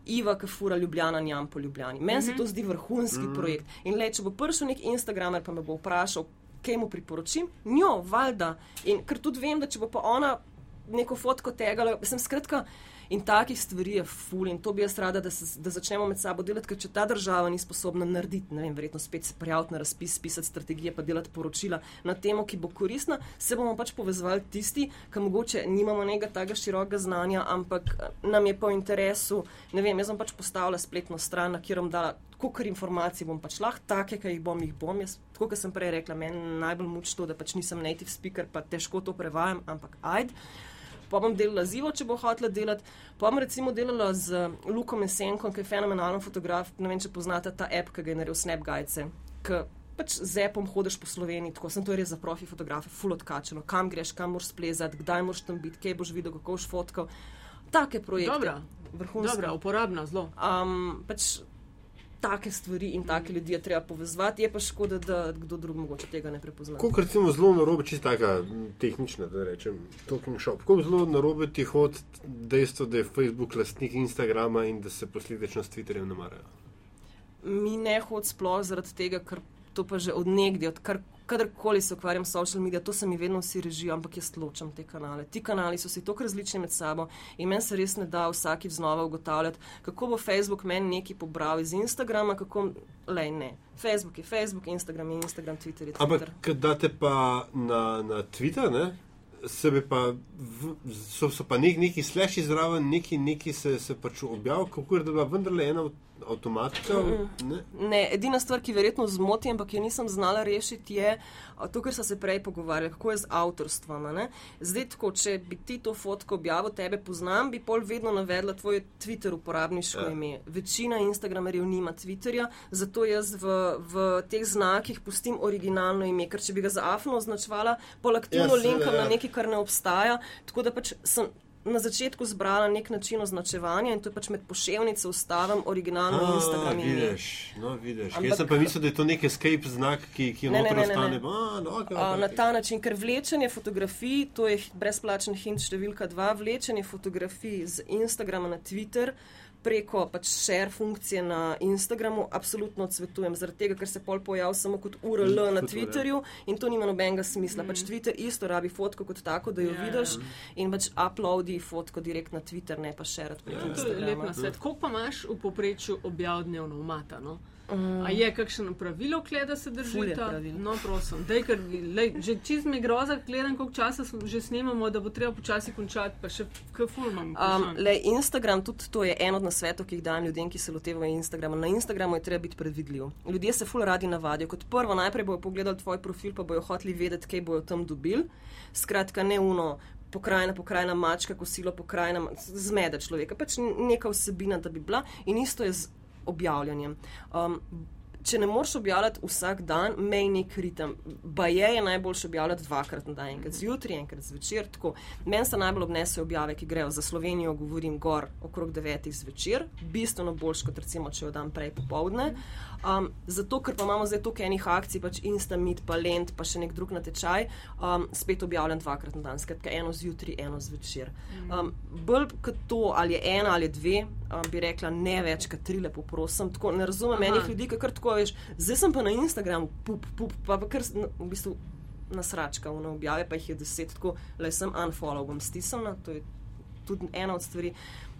Iva, ki fura Ljubljana, njam po Ljubljani. Meni mm -hmm. se mhm. to zdi vrhunski mm -hmm. projekt. In le, če bo prišel nek Instagramer, pa me bo vprašal, kaj mu priporočim, njo, valjda. In ker tudi vem, da če bo pa ona neko fotko tega. Sem skratka. In takih stvari je ful, in to bi jaz rada, da, se, da začnemo med sabo delati, ker če ta država ni sposobna narediti, ne vem, verjetno spet se prijaviti na razpis, pisati strategije, pa delati poročila na temo, ki bo koristna, se bomo pač povezvali tisti, ki mogoče nimamo nekega takega širokega znanja, ampak nam je po interesu, ne vem, jaz bom pač postavila spletno stran, na kjer bom dala. Kukor informacij bom pač lahko, take, ki jih bom, jih bom. Jaz, tako kot sem prej rekla, meni najbolj muči to, da pač nisem native speaker, pa težko to prevajam, ampak ajde pa bom delala z Ivo, če bo hotela delati. Pa bom recimo delala z Lukom Esenkom, ki je fenomenalen fotograf. Ne vem, če poznate ta app, ki ga je naredil Snapgajce. Pač z appom hodiš po Sloveniji, tako sem to res za profi fotografe, full odkačeno, kam greš, kam moraš splezati, kdaj moraš tam biti, kje boš videl, kako boš fotkal. Take projekte. Vrhunsko. Dobra, uporabna, zelo. Um, pač take stvari in take ljudi je treba povezati, je pa škoda, da kdo drug mogoče tega ne prepozna. Kot recimo zelo narobe, čisto taka tehnična, da rečem, talking shop. Kako zelo narobe ti hod dejstvo, da je Facebook lastnik Instagrama in da se posledično s Twitterjem ne marajo? Mi ne hod sploh zaradi tega, ker to pa že odnegdi, odkar kadarkoli se ukvarjam s social mediji, to se mi vedno vsi režijo, ampak jaz ločam te kanale. Ti kanali so si tako različni med sabo in meni se res ne da vsakič znova ugotavljati, kako bo Facebook meni nekaj pobral iz Instagrama, kako le ne. Facebook je Facebook, Instagram je Instagram, Twitter je Twitter. Ampak, kad date pa na, na Twitter, ne? sebe pa, v, so, so pa nek, neki sleši zraven, neki, neki se, se pač objavljajo, kako je bila vendarle ena avtomatika. Ne? ne, edina stvar, ki verjetno zmoti, ampak jo nisem znala rešiti, je to, kar so se prej pogovarjali, kako je z avtorstvom. Zdaj, tako, če bi ti to fotko objavil, tebe poznam, bi pol vedno navedla tvoj Twitter uporabniško ja. ime. Večina Instagramerjev nima Twitterja, zato jaz v, v teh znakih pustim originalno ime, ker če bi ga za afno označvala, pol aktivno ja, linkam ja. na nekaj, kar ne obstaja. Tako da pač sem na začetku zbrala nek način označevanja in to je pač med pošiljnico ustavim originalno A, Instagram. Vidiš, no, vidiš. Ampak, Jaz sem pa mislil, da je to nek escape znak, ki, ki ne, ne, ne, ne, ne. A, no, okay, okay. Na ta način, ker vlečenje fotografij, to je brezplačen hint številka dva, vlečenje fotografij z Instagrama na Twitter preko pač share funkcije na Instagramu, absolutno odsvetujem, zaradi tega, ker se pol pojav samo kot URL mm, na Twitterju in to nima nobenega smisla. Mm. Pač Twitter isto rabi fotko kot tako, da jo yeah. Ja, vidiš in pač uploadi fotko direkt na Twitter, ne pa share preko yeah. Ja. Instagrama. Koliko pa imaš v poprečju objav dnevno umatano? Um, A je kakšno pravilo, kle, da se drži ta? No, prosim. Dej, ker, lej, že čez me groza, gledam, koliko časa že snemamo, da bo treba počasi končati, pa še kafur imam. Um, le, Instagram, tudi to je en od nasvetov, ki jih dajem ljudem, ki se lotevajo Instagrama. Na Instagramu je treba biti predvidljiv. Ljudje se ful radi navadijo. Kot prvo, najprej bojo pogledali tvoj profil, pa bojo hoteli vedeti, kaj bojo tam dobili. Skratka, ne uno. Pokrajina, pokrajina, mačka, kosilo, pokrajina, zmede človeka. Pač neka vsebina, da bi bila. In isto je z objavljanjem. Um, če ne moreš objavljati vsak dan, mej nek ritem. Baje je najboljše objavljati dvakrat na dan, enkrat zjutraj, enkrat zvečer. Meni se najbolj obnesejo objave, ki grejo za Slovenijo, govorim gor okrog devetih zvečer, bistveno boljš kot recimo, če jo dam prej popovdne. Um, zato, ker pa imamo zdaj toliko enih akcij, pač Instamit, pa Lent, pa še nek drug natečaj, um, spet objavljam dvakrat na dan, skratka eno zjutraj, eno zvečer. Um, bolj kot to, ali je ena ali dve, um, bi rekla ne več kot tri, lepo prosim. Tako, ne razumem Aha. enih ljudi, ki kar tako veš, zdaj sem pa na Instagramu, pup, pup, pa, pa kar v bistvu nasračka v objave, pa jih je deset, tako le sem unfollow, bom stisnila, to je tudi ena od stvari.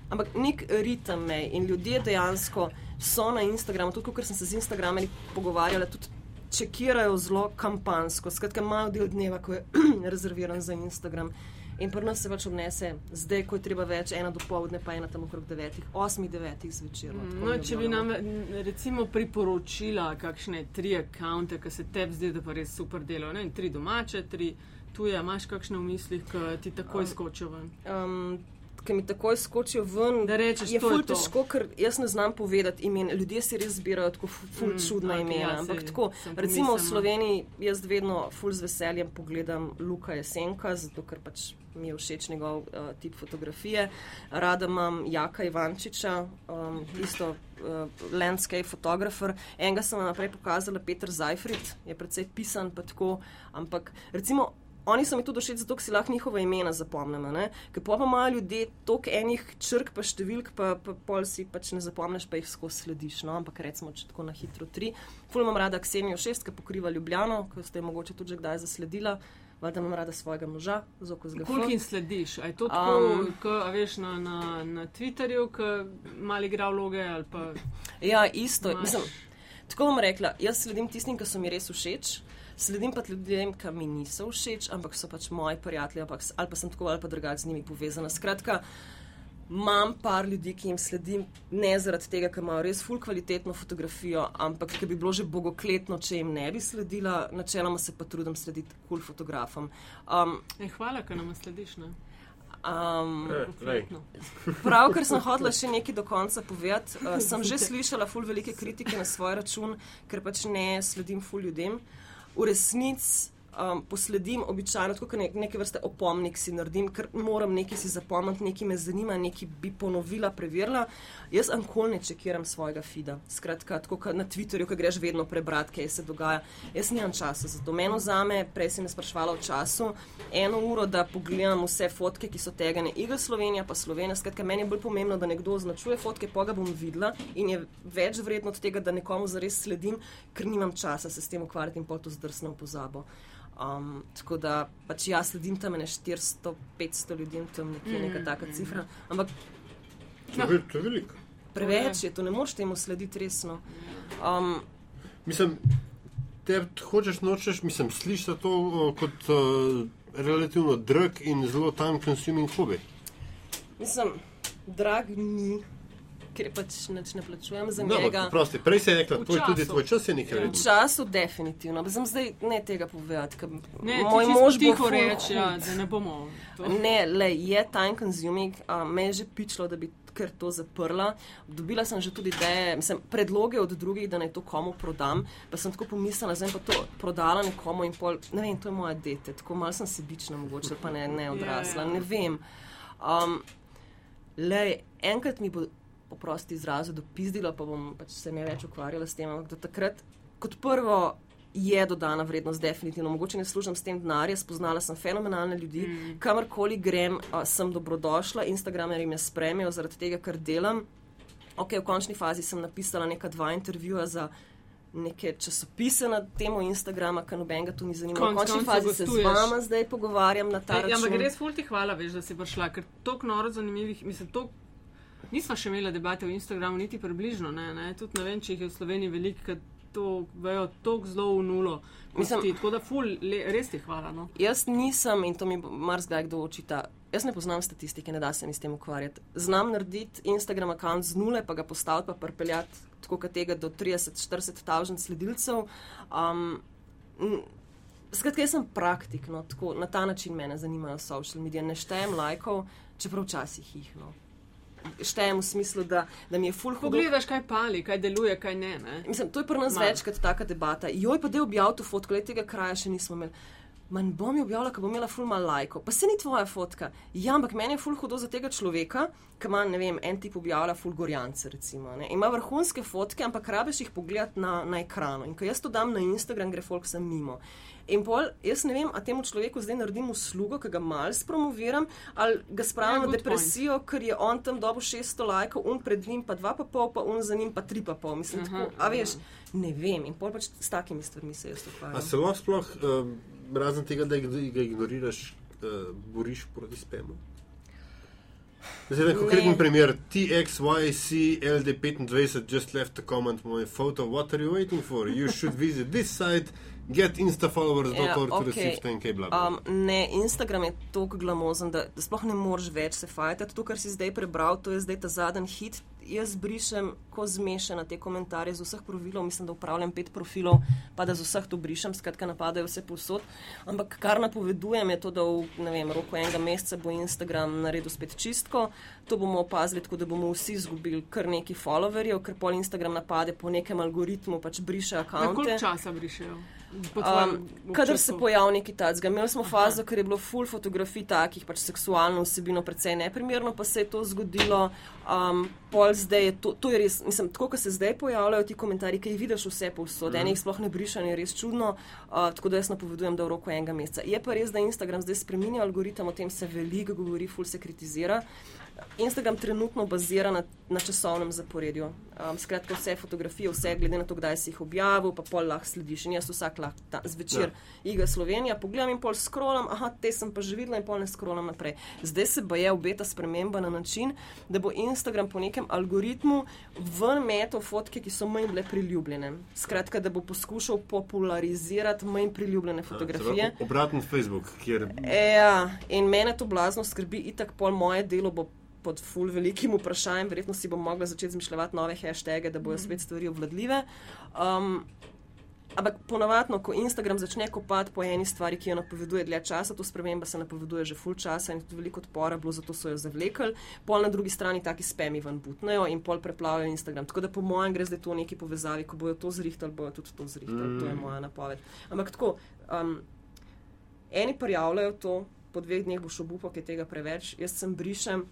Ampak nek ritem me in ljudje dejansko so na Instagramu, tudi ker sem se z Instagramom pogovarjala, tudi čekirajo zelo kampansko. Skratka, imajo del dneva, ko je [CLEARS THROAT] rezerviran za Instagram. In pri nas se pač obnese, zdaj, ko je treba več, ena do povdne, pa ena tam okrog devetih, osmih, devetih zvečer. no, tako No, mi če bi nam recimo priporočila kakšne tri akonte, ki se tebi zdi, da pa res super delajo, ne, tri domače, tri tuje, imaš kakšne v mislih, ki ti takoj Um, skočijo ven. Um, Ki mi takoj skočijo ven, Da rečeš, je ful to. težko, ker jaz ne znam povedati imen. Ljudje si res zbirajo tako fu- ful Mm, čudna okej, imena. ja, Ampak tako, recimo v. Sloveniji jaz vedno ful z veseljem pogledam Luka Jesenka, zato ker pač mi je všeč njegov uh, tip fotografije. Rada imam Jaka Ivančiča, um, isto uh, landscape fotografer. Enega sem vam naprej pokazala, Petr Zajfrid, je precej pisan, pa tako, ampak recimo. Oni so mi tudi všeč, zato si lahko njihova imena zapomnimo. Ker pa imajo ljudje toliko enih črk, pa številk, pa, pa pol si pač ne zapomniš, pa jih skozi slediš. No? Ampak recimo, če tako na hitro tri. Ful imam rada Ksenijo šest, ki pokriva Ljubljano, ko ste jo mogoče tudi že kdaj zasledila. Valjda imam rada svojega moža, z Koliko jim slediš? Je to tako, Um, ko, a veš, na, na, na Twitterju, ki mal igra vloge ali pa Ja, isto. Imaš- Mislim, tako bom rekla, jaz sledim tistim, ki so mi res všeč. Sledim pa ljudem, ki mi niso všeč, ampak so pač moji prijatelji, ampak, ali pa sem tako ali pa drugače z njimi povezana. Skratka, imam par ljudi, ki jim sledim, ne zaradi tega, ker imajo res full kvalitetno fotografijo, ampak ker bi bilo že bogokletno, če jim ne bi sledila. Načeloma se pa trudim slediti kul cool fotografom. Um, e, hvala, ker nam slediš. Ne? um, Eh. Konkretno. Pravkar sem [LAUGHS] hodila še nekaj do konca povedati. Uh, sem že slišala ful velike kritike na svoj račun, ker pač ne sledim ful ljudem. V resnici um, posledim običajno, kot nek, neke vrste opomnik si naredim, ker moram nekaj si zapomniti, nekaj me zanima, nekaj bi ponovila, preverila. Jaz ankoli ne čekiram svojega fida. Skratka, tako kot na Twitterju, ki greš vedno prebrati, kaj se dogaja. Jaz nimam časa za to. Meno zame, prej si me sprašvala o času, eno uro, da pogledam vse fotke, ki so tegane. Iga Slovenija, pa Slovenija. Skratka, meni je bolj pomembno, da nekdo označuje fotke, pa ga bom videla in je več vredno od tega, da nekomu zares sledim, ker nimam časa se s tem ukvarjati in pa to zdrsnem pozabo. Um, tako da pač jaz sledim tam ne 400-500 ljudem, tam nekje neka taka cifra. Ampak To je, vel- to je veliko. preveč je, to ne moreš temu slediti resno. Um, Mislim, te hočeš, nočeš, mislim, slišiš to o, kot uh, relativno drag in zelo time consuming hobi. mislim, drag ni, ker pač nič ne plačujem za No, njega. prosti, prej si rekla, V tvoj, tudi tvoj čas je nekaj V vredno. času definitivno, ampak sem zdaj ne tega povedati, ker Ne, moj mož bo tiho ful reči, ja, da ne bomo. To. Ne, le je time consuming, uh, me je že pičlo, da bi kar to zaprla. Dobila sem že tudi ideje, mislim, predloge od drugih, da naj to komu prodam, pa sem tako pomislila, zdaj pa to prodala nekomu in pol, ne vem, to je moja dete, tako malo sem sebična mogoče, pa ne, ne odrasla, Ja, ja. ne vem. Um, le, enkrat mi bo poprosti izrazu dopizdilo, pa bom pač se ne več ukvarjala s tem, ampak do takrat, kot prvo, je dodana vrednost, definitivno. Mogoče ne služim s tem denarja, spoznala sem fenomenalne ljudi, mm. kamorkoli grem, a, sem dobrodošla, Instagramerji me spremijo zaradi tega, kar delam. Ok, v končni fazi sem napisala neka dva intervjuja za neke časopise na temo Instagrama, ker nobenega to ni zanimalo. Konec V končni koncev fazi se z gostuješ. vama zdaj pogovarjam na ta ampak račun. res ful ti hvala, veš, da si prišla, ker toliko noro zanimivih, mislim, to. Nisva še imela debate o Instagramu, niti približno, ne, ne. tudi ne vem, če jih je v Sloveniji veliko, ker to vejo tako zelo v nulo. Mislim- ti. Tako da ful, le, res ti hvala. No. Jaz nisem, in to mi marsikdaj kdo očita, jaz ne poznam statistike, ne da se mi s tem ukvarjati. Znam narediti Instagram račun z nule, pa ga postaviti, pa pripeljati tako kot tega do 30-40 tavžen sledilcev. Um, Skratka, jaz sem praktik, no, tako, na ta način mene zanimajo social medije. Ne štejem lajkov, čeprav včasih jih. No. Štejem v smislu, da, da mi je full hudo. Pogledaš, kaj pali, kaj deluje, kaj ne. ne? Mislim, to je pri nas Malo. večkrat taka debata. Joj, pa da objav to fotko, le tega kraja še nismo imeli. Manj bom jo objavila, ker bom imela ful mal lajko. Pa se ni tvoja fotka. Ja, ampak meni je ful hudo za tega človeka, ki ima, ne vem, en tip objavlja ful gorjance, recimo. Ne. Ima vrhunske fotke, ampak rabiš jih pogledati na, na ekranu. In ko jaz to dam na Instagram, gre folk sem mimo. In pol, jaz ne vem, a temu človeku zdaj naredim uslugo, ki ga mal spromoviram, ali ga spravim Ja, na good depresijo, ker je on tam dobil 600 lajkov, un pred njim pa 2,5, pa un za njim pa 3,5. Mislim, Aha, tako, a veš, ne vem. In pol pač s takimi stvarmi se jaz A ukvarjam. se lahko sploh, um, razen tega, da ga ignoriraš, uh, boriš proti spemu? Zdaj, en konkreten primer. TXYC LD25 just left a comment on my photo. What are you waiting for? You should visit this site, get instafollowers.org Ja, to okej. receive 10k bla bla. Um, ne, Instagram je tako glamozen, da, da sploh ne moreš več se fajtati. To, kar si zdaj prebral, to je zdaj ta zadnji hit. Jaz brišem, ko zmešam te komentarje z vseh profilov, mislim, da upravljam pet profilov, pa da z vseh to brišem, skratka napadajo vse povsod. Ampak kar napovedujem je to, da v vem, roku enega meseca bo Instagram naredil spet čistko. To bomo opazili, tako da bomo vsi izgubili kar nekaj followerjev, ker pol Instagram napade po nekem algoritmu, pač briše Na akonte. koliko časa brišejo? Um, kadar se pojavi neki tacga. Imeli smo fazo, ker je bilo full fotografij takih, pač seksualno vsebino precej neprimerno, pa se je to zgodilo. Um, pol zdaj je to, to je res, mislim, tako, ko se zdaj pojavljajo ti komentarji, ki jih vidiš vse povsod, mm. enih sploh ne brišanje, je res čudno, uh, tako da jaz napovedujem, da v roku enega meseca. Je pa res, da Instagram zdaj spreminja algoritem, o tem se veliko govori, full se kritizira. Instagram trenutno bazira na, na časovnem zaporedju. Um, skratka, vse fotografije, vse glede na to, kdaj si jih objavil, pa pol lahko slediš. In jaz vsak lahko ta, zvečer ja. igra Slovenija, pogledam in pol skrolam, aha, te sem pa že videla in pol ne skrolam naprej. Zdaj se pa je obeta sprememba na način, da bo Instagram po nekem algoritmu ven metal fotke, ki so manj bile priljubljene. Skratka, da bo poskušal popularizirati manj priljubljene fotografije. Ob- Obraten Facebook, kjer Ja, in mene to blazno skrbi, itak pol moje delo bo pod ful velikim vprašanjem, verjetno si bom mogla začeti zmišljati nove hashtage, da bojo spet stvari obvladljive. Um, ampak ponavadno, ko Instagram začne kopati po eni stvari, ki jo napoveduje dlje časa, to sprememba se napoveduje že ful časa in tudi veliko odpora bilo, zato so jo zavlekli, pol na drugi strani taki spemi ven butnejo in pol preplavljajo Instagram. Tako da po mojem gre zdaj to neki povezavi, ko bojo to zrihtali, bojo tudi to zrihtali, mm. to je moja napoved. Ampak tako. Um, Eni prijavljajo to, po dveh dneh boš obupal, ker je tega preveč, jaz sem brišem.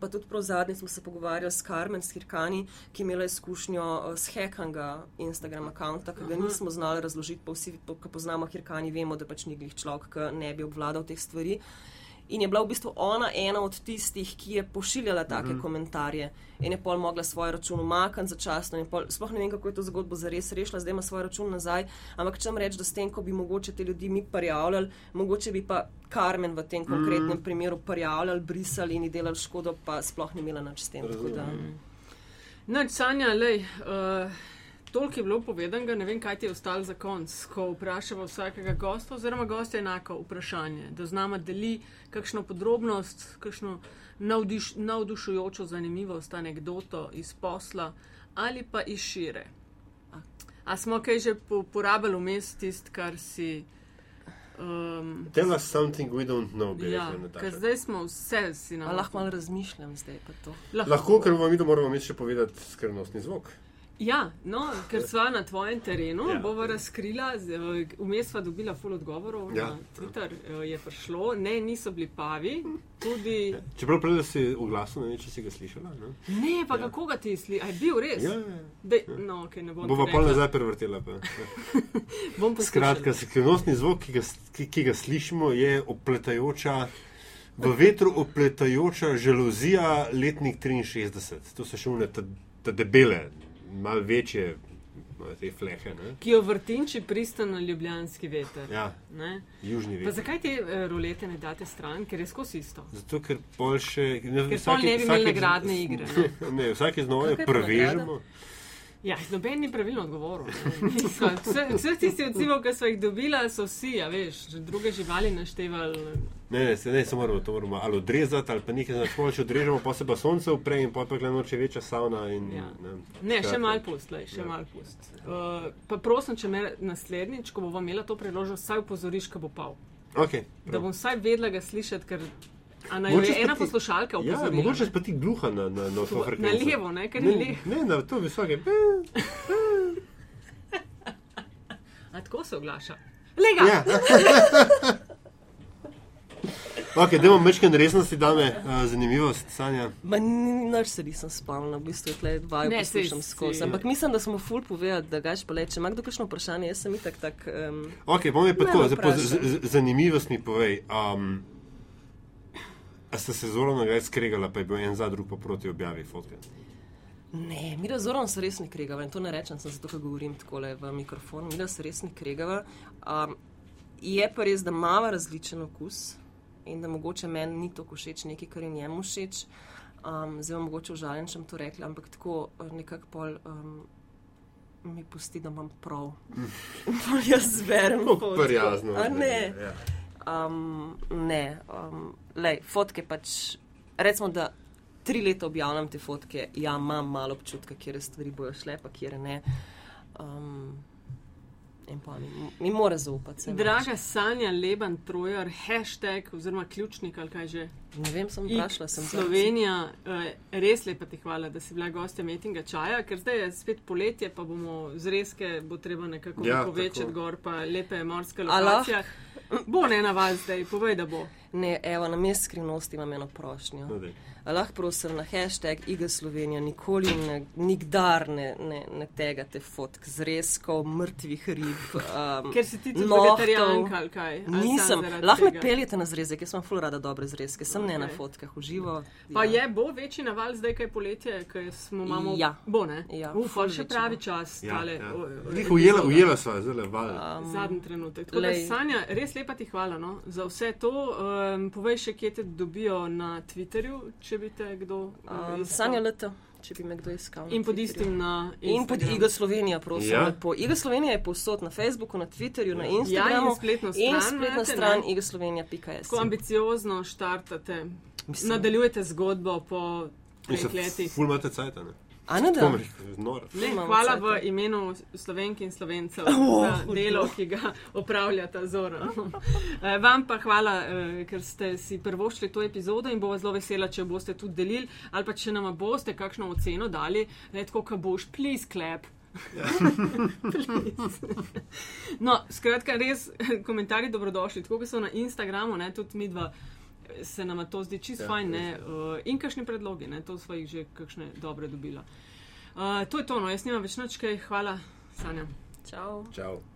Pa tudi prav zadnji smo se pogovarjali s Carmen Skirkani, ki je imela izkušnjo eh, s hekanga Instagram računa, ki ga nismo znali razložiti, pa vsi, ki poznamo Hirkani, vemo, da pač ni glih človek, ki ne bi obvladal teh stvari. In je bila v bistvu ona ena od tistih, ki je pošiljala take mm -hmm. komentarje in je pol mogla svoj račun umakniti začasno. in Pol, sploh ne vem, kako je to zgodbo zares rešila, zdaj ima svoj račun nazaj. Ampak čem reči, da s tem, ko bi mogoče te ljudi mi prijavljali, mogoče bi pa Karmen v tem konkretnem mm. primeru prijavljali, brisali in ji delali škodo, pa sploh ni imela nič s tem. Noč, Sanja, lej, uh, toliko je bilo povedanega, ne vem, kaj ti je ostalo za konc, ko vprašava vsakega gosta, oziroma gosta enako vprašanje, da z nama deli kakšno podrobnost, kakšno navdiš, navdušujočo zanimivost, anegdoto iz posla ali pa iz šire. A smo kaj že po, porabili vmes tisto, kar si. Um, Tell us something we don't know, bi ja, rekla Nataša. zdaj smo vse si na A lahko malo razmišljam zdaj pa to. Lahko, ker bomo mi to moramo imeti še povedati skrivnostni zvok. Ja, no, ker sva na tvojem terenu, Ja. ja. bova razkrila, z- vmes sva dobila ful odgovorov Ja. ja. na Twitter, eh, je prišlo, ne, niso bili pavi, tudi. Čeprav prej, si oglasil, ne vem, če si ga slišala. Ne? Ne, pa Ja. ja. kako ga ti sli, a je bil res? Ja, ja. Dej, no, okay, ne bom Bova pa nazaj prevrtela. Pa. Ja. [LAUGHS] Bom. Skratka, skrivnostni zvok, ki ga, ki, ki ga slišimo, je opletajoča. V vetru opletajoča žalozija letnik 63. To so še une, ta, ta debele, malo večje, malo te flehe. Ne? Ki jo vrtinči pristan na ljubljanski veter. Ja, Ne? južni Pa veter. zakaj te eh, rolete ne date stran, ker je skozi isto? Zato, ker pol še. Ne, Ker pol ne bi imeli nagradne igre, Ne, [LAUGHS] ne vsake znova je pa prevežemo. Ja, noben ni pravilno odgovoril. Vse- Vseh tistih odzivov, ki so jih dobila, so vsi, a veš, druge živali naštevali. Ne, ne, se, ne, se moramo to moramo ali odrezati, ali pa nekaj značimo, če odrežemo, pa se pa sonce upre in pa pa gledamo, če je večja savna. In, Ja. ne, Ne, še malo pust, lej, še Ja. ja. malo pust. Uh, pa prosim, če me naslednjič, ko bomo imela to priložnost, vsaj upozoriš, ko bo pal. Okay, Da bom vsaj vedela ga slišati, ker A naj jo Mogoče je ena poslušalka Ja, opozorila. mogoče pa ti gluha na, na, na to Na frekvenco. levo, ne, ker je Ne, levo. ne, na to visoke. A tako se oglaša. Lega! Ja. [LAUGHS] ok, dajmo mečken resnosti, dame, uh, zanimivost, Sanja. Ma nič se nisem spomnila, v bistvu je tle dva Ne, poslušam saj- skozi. Ampak mislim, da smo ful povedali, da gaš pa le, če ima kdo kakšno vprašanje, jaz sem itak tak. Um, Ok, bom je pa to, me pa z- vprašaj. z- zanimivost mi povej. Um, a ste se zelo nagaj skregala, pa je bil en za drug pa proti objavi fotke? Ne, mi da zorom se res ne kregava in to ne rečem, sem zato, ker govorim takole v mikrofon. Mi da se res ne kregava. Um, je pa res, da ima različen okus in da mogoče meni ni to všeč nekaj, kar je njemu všeč. Um, zdaj bom mogoče užaljen, če bom to rekla, ampak tako eh, nekako pol. Um, Mi pusti, da imam prav. Pol jaz zberem. Prijazno. Ne. Ja. Um, ne, um, lej, fotke pač. Recimo, da tri leta objavljam te fotke, ja, imam malo občutka, kje stvari bojo šle, pa kje ne. Um, in pa mi, mi mora zaupati. Draga Sanja Leban Trojer, hashtag oziroma ključnik ali kaj že. Ne vem, sem vprašala, sem Slovenija, eh, res lepa ti hvala, da si bila gostja metinga čaja, ker zdaj je spet poletje, pa bomo zrezke, bo treba nekako Ja, povečati gor, pa lepe morske A lahko? Bo ne na vas zdaj, povej, da bo. Ne, evo, na mest skrivnosti imam eno prošnjo. No. A Lahko prosim na hashtag Iga Slovenija nikoli ne, nikdar ne, ne, ne tegate fotk zrezkov, mrtvih rib. [LAUGHS] Um, Ker si ti tudi vegetarijanka ali kaj. ali Nisem, lahko me peljete na zrezek, jaz sem ful rada dobre zrezke, sem okay. ne na fotkah, uživo. Pa ja. je, bo večji naval zdaj, kaj je poletje, kaj smo imamo. Ja. Bo ne? Ja, Uf, ful pa še pravi bo. čas. Ja, tale, ja. o- o- Njih ujela, ujela sva, zdaj val. Um, Zadnji trenutek. Tako da, lej. Sanja, res lepa ti hvala no, za vse to. Um, povej še, kje te dobijo na Twitterju, če bi te kdo um, iskal. Sanja leta, če bi me kdo iskal. In pod istim na In pod Instagramu. Iga Slovenija, prosim. Ja. Ja. Iga Slovenija je povsod na Facebooku, na Twitterju, na Ja, Instagramu. in spletno in stran spletna imate, stran ne? igaslovenija.js. Tako ambiciozno štartate, Mislim- nadaljujete zgodbo po In treh letih. ful imate cajt, ne? A ne da? Pomri, noro. Ne, Imamo hvala v imenu slovenk in slovencev [LAUGHS] Oh, za delo, ki ga opravljata Zora. Eh, Vam pa hvala, eh, ker ste si prvošli to epizodo in bova zelo vesela, če boste tudi delili ali pa če nam boste kakšno oceno dali, ne tako, kot boš, please clap. [LAUGHS] Please. no, skratka, res komentarji dobrodošli, tako kot so na Instagramu, ne, tudi mi dva. Se nam to zdi čisto Ja, fajn, ne? Uh, in kakšni predlogi, ne? to smo jih že kakšne dobre dobila. Uh, to je to, no, jaz nimam več nič kaj, hvala, Sanja. Čau. Čau.